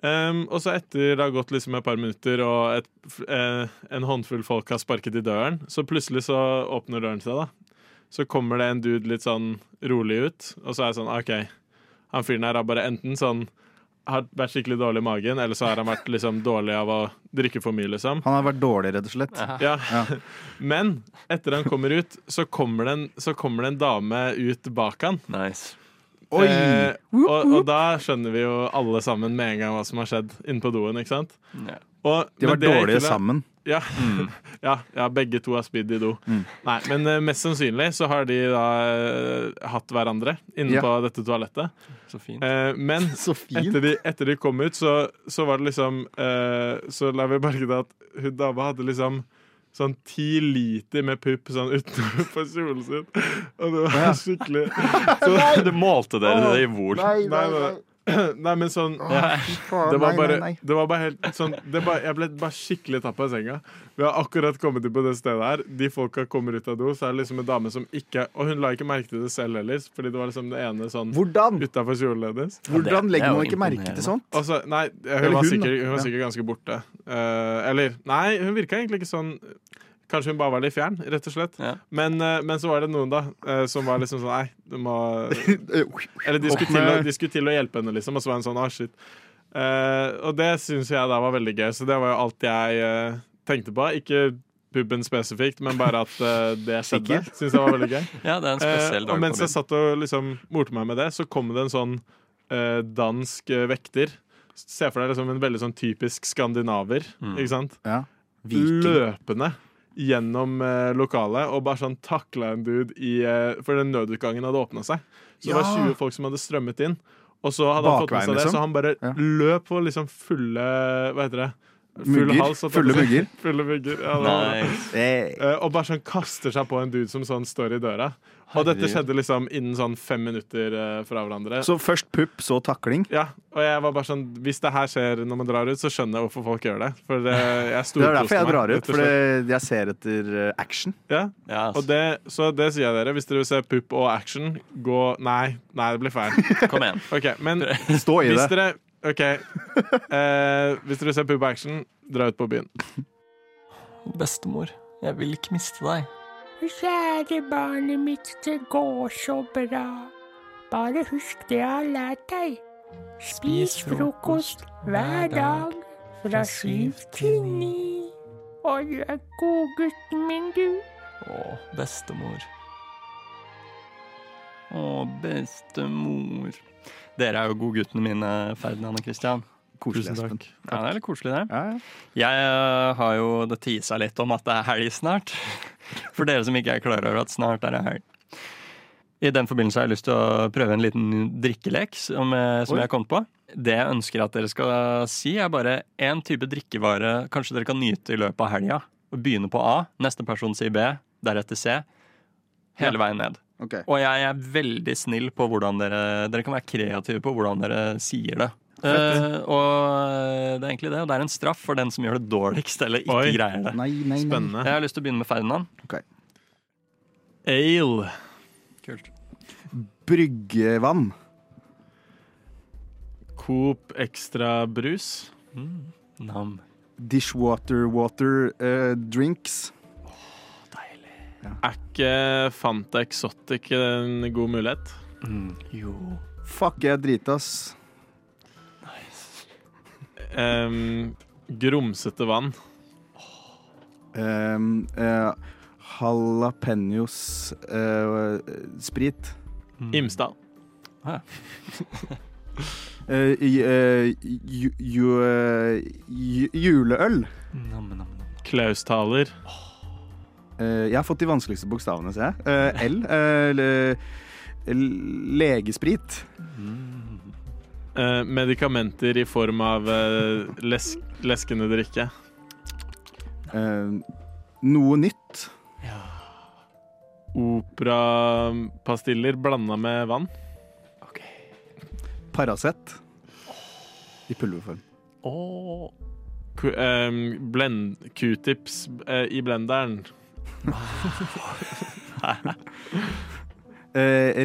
Um, og så etter det har gått liksom et par minutter og et, eh, en håndfull folk har sparket i døren, så plutselig så åpner døren seg, da. Så kommer det en dude litt sånn rolig ut, og så er jeg sånn OK, han fyren her har bare enten sånn har vært skikkelig dårlig i magen, eller så har han vært liksom dårlig av å drikke for mye, liksom. Han har vært dårlig, rett og slett. Ja. Men etter han kommer ut, så kommer det en, så kommer det en dame ut bak han. Oi! Eh, og, og da skjønner vi jo alle sammen med en gang hva som har skjedd inne på doen, ikke sant? Og, De har vært dårlige sammen. Ja. ja, ja, begge to har spydd i do. Mm. Nei, men eh, mest sannsynlig så har de da eh, hatt hverandre inne Ja. på dette toalettet. Så fint. Eh, men etter de, etter de kom ut, så, så var det liksom eh, Så la vi merke til at hun dama hadde liksom sånn ti liter med pupp sånn utenfor kjolen sin. Og det var Ja. skikkelig Nei, du målte dere det i vol. Nei, nei, nei. Nei, men sånn Ja. Det var bare, det var bare helt sånn det bare, Jeg ble bare skikkelig tatt av senga. Vi har akkurat kommet inn på det stedet her. De folka kommer ut av do, så er det liksom en dame som ikke Og hun la ikke merke til det selv heller, fordi det var liksom det ene sånn Hvordan? utafor kjolen hennes. Hvordan legger man ikke merke til sånt? Og nei, hun hun, var, sikkert, hun var sikkert ganske borte. Uh, eller Nei, hun virka egentlig ikke sånn Kanskje hun bare var litt fjern, rett og slett. Men, eh, men så var det noen da eh, som var liksom sånn Nei, du må Eller de skulle, til de skulle til å hjelpe henne, liksom, og så var hun sånn ah, shit. Uh, og det syns jeg da var veldig gøy, så det var jo alt jeg uh, tenkte på. Ikke puben spesifikt, men bare at uh, det skjedde. Syns jeg var veldig gøy. Ja, det er en spesiell dag og mens jeg satt og liksom morte meg med det, så kom det en sånn dansk vekter. Se for deg liksom en veldig sånn typisk skandinaver, Mm. ikke sant? Ja. Løpende gjennom eh, lokalet og bare sånn takla en dude i eh, For den nødutgangen hadde åpna seg. Så det var Ja. 20 folk som hadde strømmet inn. Og så hadde han fått med Bakveien, seg det, liksom? så han bare Ja. løp på liksom fulle Hva heter det? Full Mugger. hals, Fulle på mugger. Fulle mugger. Ja, det var. Nice. Eh, og bare sånn kaster seg på en dude som sånn står i døra. Og dette skjedde liksom innen sånn fem minutter eh, fra hverandre. Så først pupp, så takling? Ja, og jeg var bare sånn Hvis det her skjer når man drar ut, så skjønner jeg hvorfor folk gjør det. For det, jeg Det er derfor jeg drar ut, for jeg ser etter eh, action. Ja. Og det, så det sier jeg dere. Hvis dere vil se pupp og action, gå Nei, nei, det blir feil. Kom igjen. Okay, men Stå i hvis det. dere OK. Eh, hvis dere vil se pupp og action, dra ut på byen. Bestemor, jeg vil ikke miste deg. Kjære barnet mitt, det går så bra. Bare husk det jeg har lært deg. Spis frokost hver dag fra syv til ni. Og du er godgutten min, du. Å, bestemor. Å, bestemor. Dere er jo godguttene mine, Ferdinand og Christian. Koselig, Tusen Espen. takk. Ja, det er litt koselig, det. Jeg eh, har jo det tisa litt om at det er helg snart. For dere som ikke er klar over at snart er det helg. I den forbindelse har jeg lyst til å prøve en liten drikkelek som, eh, som jeg har kommet på. Det jeg ønsker at dere skal si, er bare én type drikkevare kanskje dere kan nyte i løpet av helga. Og Begynne på A, neste person sier B, deretter C. Hele Ja. veien ned. Okay. Og jeg er veldig snill på hvordan dere Dere kan være kreative på hvordan dere sier det. Eh, og det er egentlig det. Og det er en straff for den som gjør det dårligst eller ikke Oi. greier det. Nei, nei, nei. Spennende. Jeg har lyst til å begynne med Ferdinand. Ale. Kult. Bryggevann. Coop Extra brus. Nam. Dishwater water uh, drinks. Er ikke Fanta Exotic en god mulighet? jo. Fuck, jeg er dritas. Um, grumsete vann. Um, uh, Jalapeños uh, sprit. Imsdal. Eh, i- uh, ju, ju, eh, ju, juleøl. Klaustaler. Eh, jeg har fått de vanskeligste bokstavene, ser jeg. Eh, L. legesprit. le- legesprit. Eh, medikamenter i form av eh, lesk, leskende drikke. Eh, noe nytt. Operapastiller blanda med vann. Paracet. I pulverform. Oh. ehm, blend, Q-tips eh, i blenderen. Eh,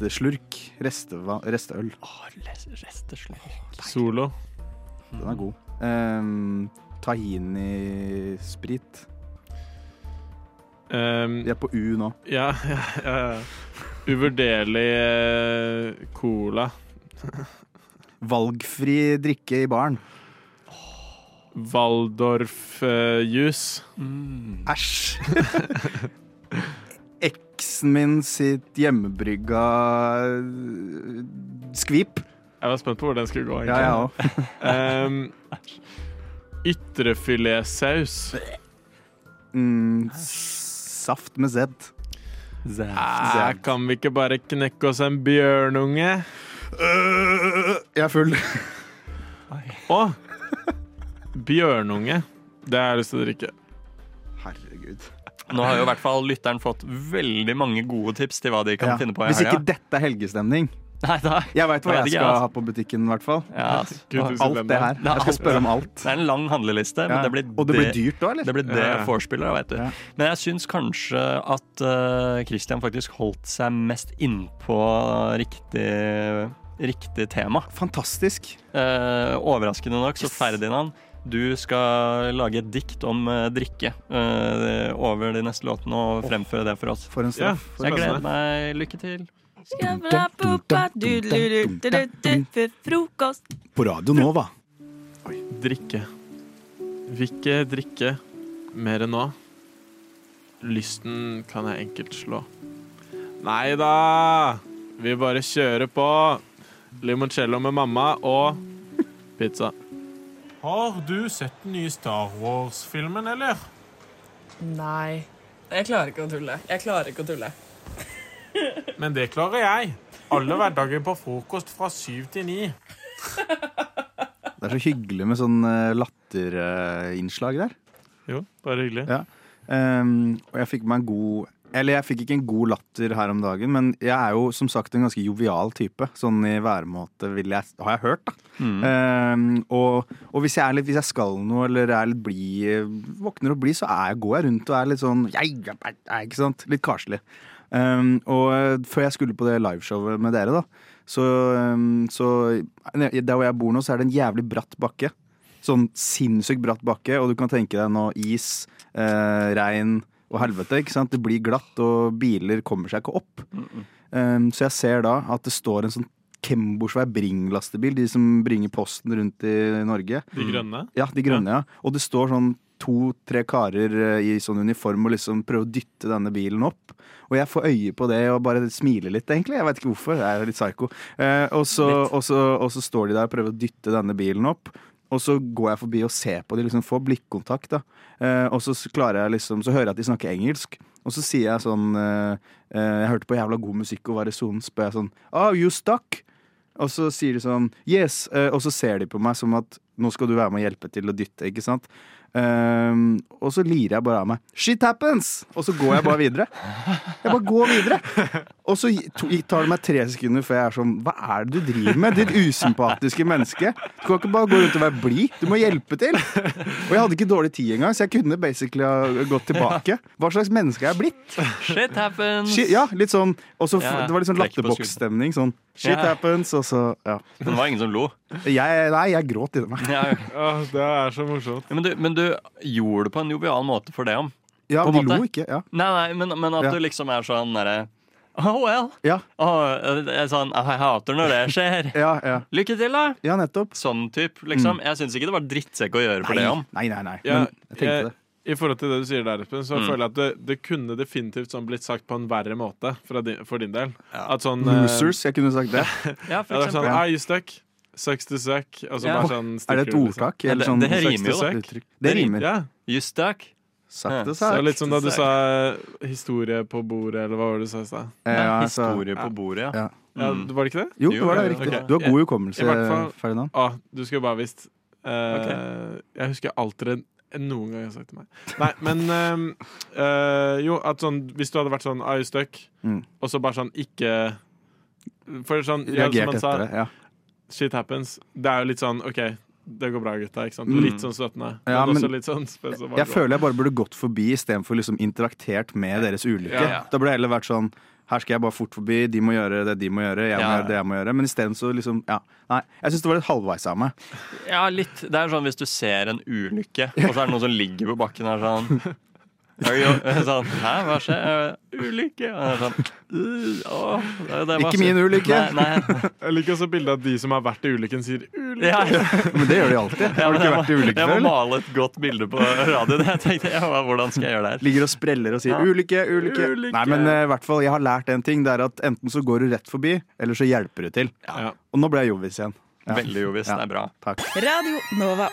resteslurk. Resteva, resteøl. Solo. Den er god. Um, Tahini-sprit. Um, Vi er på U nå. Ja, ja, ja, ja. Uvurderlig eh, cola. Valgfri drikke i baren. Waldorf-juice. Æsj! Eksen min sitt hjemmebrygga eh, skvip. Jeg var spent på hvor den skulle gå. Ja, ja um, Ytrefiletsaus. Mm, saft med Z. Eh, kan vi ikke bare knekke oss en bjørnunge? jeg er full. Å! Bjørnunge. Det har jeg lyst til å drikke. Herregud. Nå har jo i hvert fall lytteren fått veldig mange gode tips til hva de kan Ja. finne på i Hvis ikke dette er helgestemning Nei, da. Jeg veit hva Jeg vet jeg ikke, skal altså. ha på butikken, i hvert fall. Ja, altså. alt det her. Det er Jeg skal spørre om alt. Det er en lang handleliste, men Ja. det blir Og det blir dyrt da, eller? Det blir det Ja. vorspielet, vet du. Men jeg syns kanskje at eh, Christian faktisk holdt seg mest innpå riktig, riktig tema. Fantastisk. Eh, overraskende nok, så Ferdinand, du skal lage et dikt om eh, drikke eh, over de neste låtene og fremføre det for oss. For en straff. Ja, jeg gleder meg. Lykke til. Frokost. På Radio Nova. Drikke. Vil ikke drikke mer enn nå. Lysten kan jeg enkelt slå. Nei da! Vi bare kjører på. Limoncello med mamma og pizza. Har du sett den nye Star Wars-filmen, eller? Nei. Jeg klarer ikke å tulle. Jeg klarer ikke å tulle. Men det klarer jeg. Alle hverdager på frokost fra syv til ni. Det er så hyggelig med sånn eh, latterinnslag der. Jo, bare hyggelig. Ja. Um, og jeg fikk meg en god Eller jeg fikk ikke en god latter her om dagen, men jeg er jo som sagt en ganske jovial type. Sånn i væremåte, vil jeg, har jeg hørt, da. Mm. Um, og, og hvis, jeg er litt, hvis jeg skal noe eller er litt blid, våkner og blid, så er jeg, går jeg rundt og er litt sånn Ikke sant? Litt karslig. Um, og eh, før jeg skulle på det liveshowet med dere, da, så, um, så Der hvor jeg bor nå, så er det en jævlig bratt bakke. Sånn sinnssykt bratt bakke, og du kan tenke deg nå is, eh, regn og helvete. ikke sant? Det blir glatt, og biler kommer seg ikke opp. Um, så jeg ser da at det står en sånn Kembo-svær Bring-lastebil, de som bringer posten rundt i Norge. De grønne? Ja, de grønne, ja. Og det står sånn to-tre karer eh, i sånn uniform og liksom prøver å dytte denne bilen opp. Og jeg får øye på det og bare smiler litt, egentlig. Jeg vet ikke hvorfor. Jeg er litt psyko. Eh, og, så, og, så, og så står de der og prøver å dytte denne bilen opp. Og så går jeg forbi og ser på de, liksom får blikkontakt. da. Eh, og så klarer jeg liksom, så hører jeg at de snakker engelsk. Og så sier jeg sånn eh, eh, Jeg hørte på jævla god musikk og var i sonen. Spør jeg sånn Oh, you stuck? Og så sier de sånn Yes. Eh, og så ser de på meg som at nå skal du være med og hjelpe til å dytte, ikke sant? Ehm, og så lirer jeg bare av meg. Shit happens! Og så går jeg bare videre. Jeg bare går videre. Og så tar det meg tre sekunder før jeg er sånn Hva er det du driver med, ditt usympatiske menneske? Du kan ikke bare gå rundt og være blid. Du må hjelpe til. Og jeg hadde ikke dårlig tid engang, så jeg kunne basically ha gått tilbake. Hva slags menneske er jeg blitt? Shit happens. Shit, ja, litt sånn og så Det var litt sånn latterboksstemning. Sånn shit yeah. happens, og så Ja. Men det var ingen som lo. Jeg, nei, jeg gråt inni meg. Ja, det er så morsomt. men, du, men du gjorde det på en jovial måte for det om. Ja, de måte. lo ikke. Ja. Nei, nei, men, men at Ja. du liksom er sånn derre Oh well. Ja. Åh, det er sånn, jeg hater når det skjer. Ja, ja. Lykke til, da. Ja, nettopp. Sånn type, liksom. Mm. Jeg syns ikke det var drittsekk å gjøre for Nei, det om. nei, nei. nei. Ja, Men jeg tenkte det. I forhold til det du sier der, Espen, så Mm. føler jeg at det, det kunne definitivt sånn blitt sagt på en verre måte fra din, for din del. At sånn eh, Losers, jeg kunne sagt det. Ja, for det er sånn, eksempel. ah, you stuck. Sucks to sack. Altså Ja. bare sånn Er det et ordtak, liksom. eller det, sånn det sucks rimer jo, to da. Det rimer. Ja. You stuck. Sakte Så litt som da du sa historie på bordet, eller hva var det du sa i stad? Ja, altså- Historie på bordet, ja. Ja. Ja, Mm. Var det ikke det? Jo, det var det. Riktig. Okay. Du har god hukommelse, fall- Ferdinand. Ah, du skulle bare visst. Eh, Jeg husker alt det noen gang har sagt til meg. Nei, men uh, uh, Jo, at sånn Hvis du hadde vært sånn Are you stuck? Mm. Og så bare sånn ikke For sånn ja, som Reagert sa, etter det. Ja. Shit happens. Det er jo litt sånn OK, det går bra, gutta. Ikke sant? Mm. Litt sånn støttende. Ja, men litt sånn spes Jeg føler jeg bare burde gått forbi istedenfor liksom interaktert med deres ulykke. Ja, ja. Da burde jeg heller vært sånn her skal jeg bare fort forbi, de må gjøre det de må gjøre, jeg må Ja. gjøre det jeg må gjøre. Men isteden så liksom Ja. Nei. Jeg syns det var litt halvveis av meg. Ja, litt. Det er sånn hvis du ser en ulykke, og så er det noen som ligger på bakken her sånn sånn, Hæ, hva skjer? Ulykke? Sånn, «Uh, åh, det- det Ikke min ulykke. Nei, nei. Jeg liker også bildet av de som har vært i ulykken, sier ulykke. Ja, ja. Men det gjør de alltid. Har du ikke vært i ulykke Jeg må male et godt bilde på radioen. Jeg tenkte, ja, hvordan skal jeg gjøre det her? Ligger og spreller og sier Ja. ulykke, ulykke. Ulykke. Nei, men eh, i hvert fall, jeg har lært en ting. Det er at enten så går du rett forbi, eller så hjelper du til. Og nå ble jeg jovis igjen. Ja. Veldig jovis. Ja. Det er bra. Takk. Radio Nova.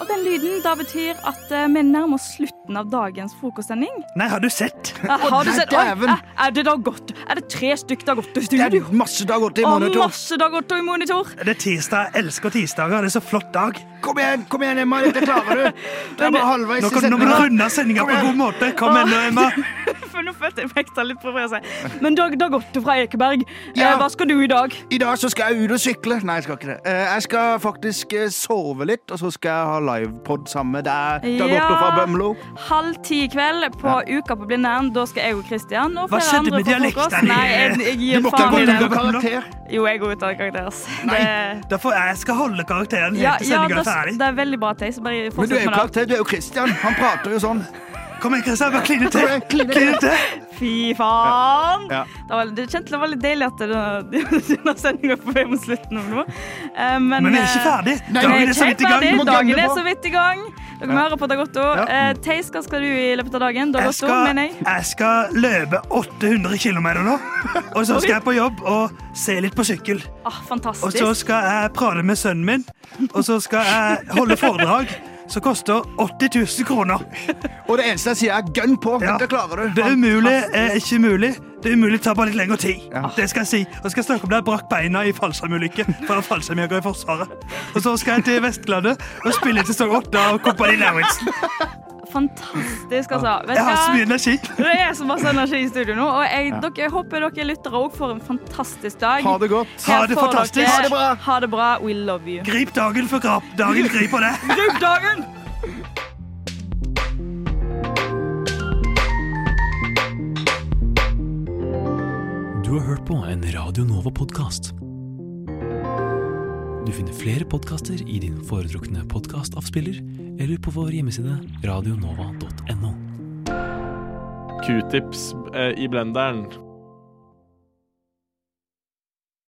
Og den lyden da betyr at eh, vi nærmer oss slutten av dagens frokostsending. Nei, har du sett? Ja, har du sett? Oi, er, er det da godt? Er det tre stykk Dagotto i studio? Det er masse Dagotto i Og monitor. masse Dagotto i monitor. Det er tirsdag. Jeg elsker tirsdager. Det er så flott dag. Kom igjen, kom igjen, Emma. Dette klarer du. Det er bare halvveis i kan nå må du runde sendinga på en god måte. Kom igjen Emma. Nå følte jeg vekta litt provosert. Men Dag Dagotto fra Ekeberg, Ja. eh, hva skal du i dag? I dag så skal jeg ut og sykle. Nei, jeg skal ikke det. Eh, Jeg skal faktisk eh, sove litt, og så skal jeg ha livepod sammen med deg, Dagotto fra Bømlo. Halv ti i kveld på Uka på Blindern. Da skal jeg og Christian og Hva flere skjedde andre med få dialekten frokost. Nei, jeg, jeg Du gir må ikke faen gå i ut det. av karakter. Jo, jeg går ut av karakter. ass. Det- da får jeg skal holde karakteren helt Ja, til ja sendinga det, er ferdig. det er veldig bra, Theis. Bare Men du fortsett er jo med det. karakter, du er jo Christian. Han prater jo sånn. Kom igjen, Christian. Bare kline til. Kline til. Fy faen! Ja. Det, var, det kjente det var litt deilig at det- denne sendinga på vei mot slutten. Eh, Men, Men vi er ikke eh, ferdig. Dagen vi er så vidt i gang. Dagen er så vidt i gang. Dere må Ja. høre på Dagotto. Ja. Eh, Theis, hva skal du i løpet av dagen? Jeg skal, mener jeg. jeg skal løpe 800 km nå. Og så skal jeg på jobb og se litt på sykkel. Ah, Og så skal jeg prate med sønnen min, og så skal jeg holde foredrag som koster 80 000 kroner. Og det eneste jeg sier, er gønn på. Ja. Det klarer du. Det er umulig er ikke mulig. Det er umulig, det tar bare litt lengre tid. Det skal jeg si. Og skal snakke om da jeg brakk beina i fallskjermulykke. Jeg fallskjermjeger i Forsvaret. Og så skal jeg til Vestlandet og spille til sesong 8 av Kompani Lauritzen. Fantastisk, altså. Vet Jeg har så mye energi. Det er så masse energi i studio nå. Og jeg, Ja. dere, jeg håper dere lyttere òg får en fantastisk dag. Ha det godt. Her Ha det fantastisk. dere- Ha det bra. Ha det bra. We love you. Grip dagen for grap. Dagen griper det. Grip dagen! Du har hørt på en Radio Nova-podkast. Du finner flere podkaster i din foretrukne podkastavspiller eller på vår hjemmeside radionova.no. Q-tips eh, i blenderen.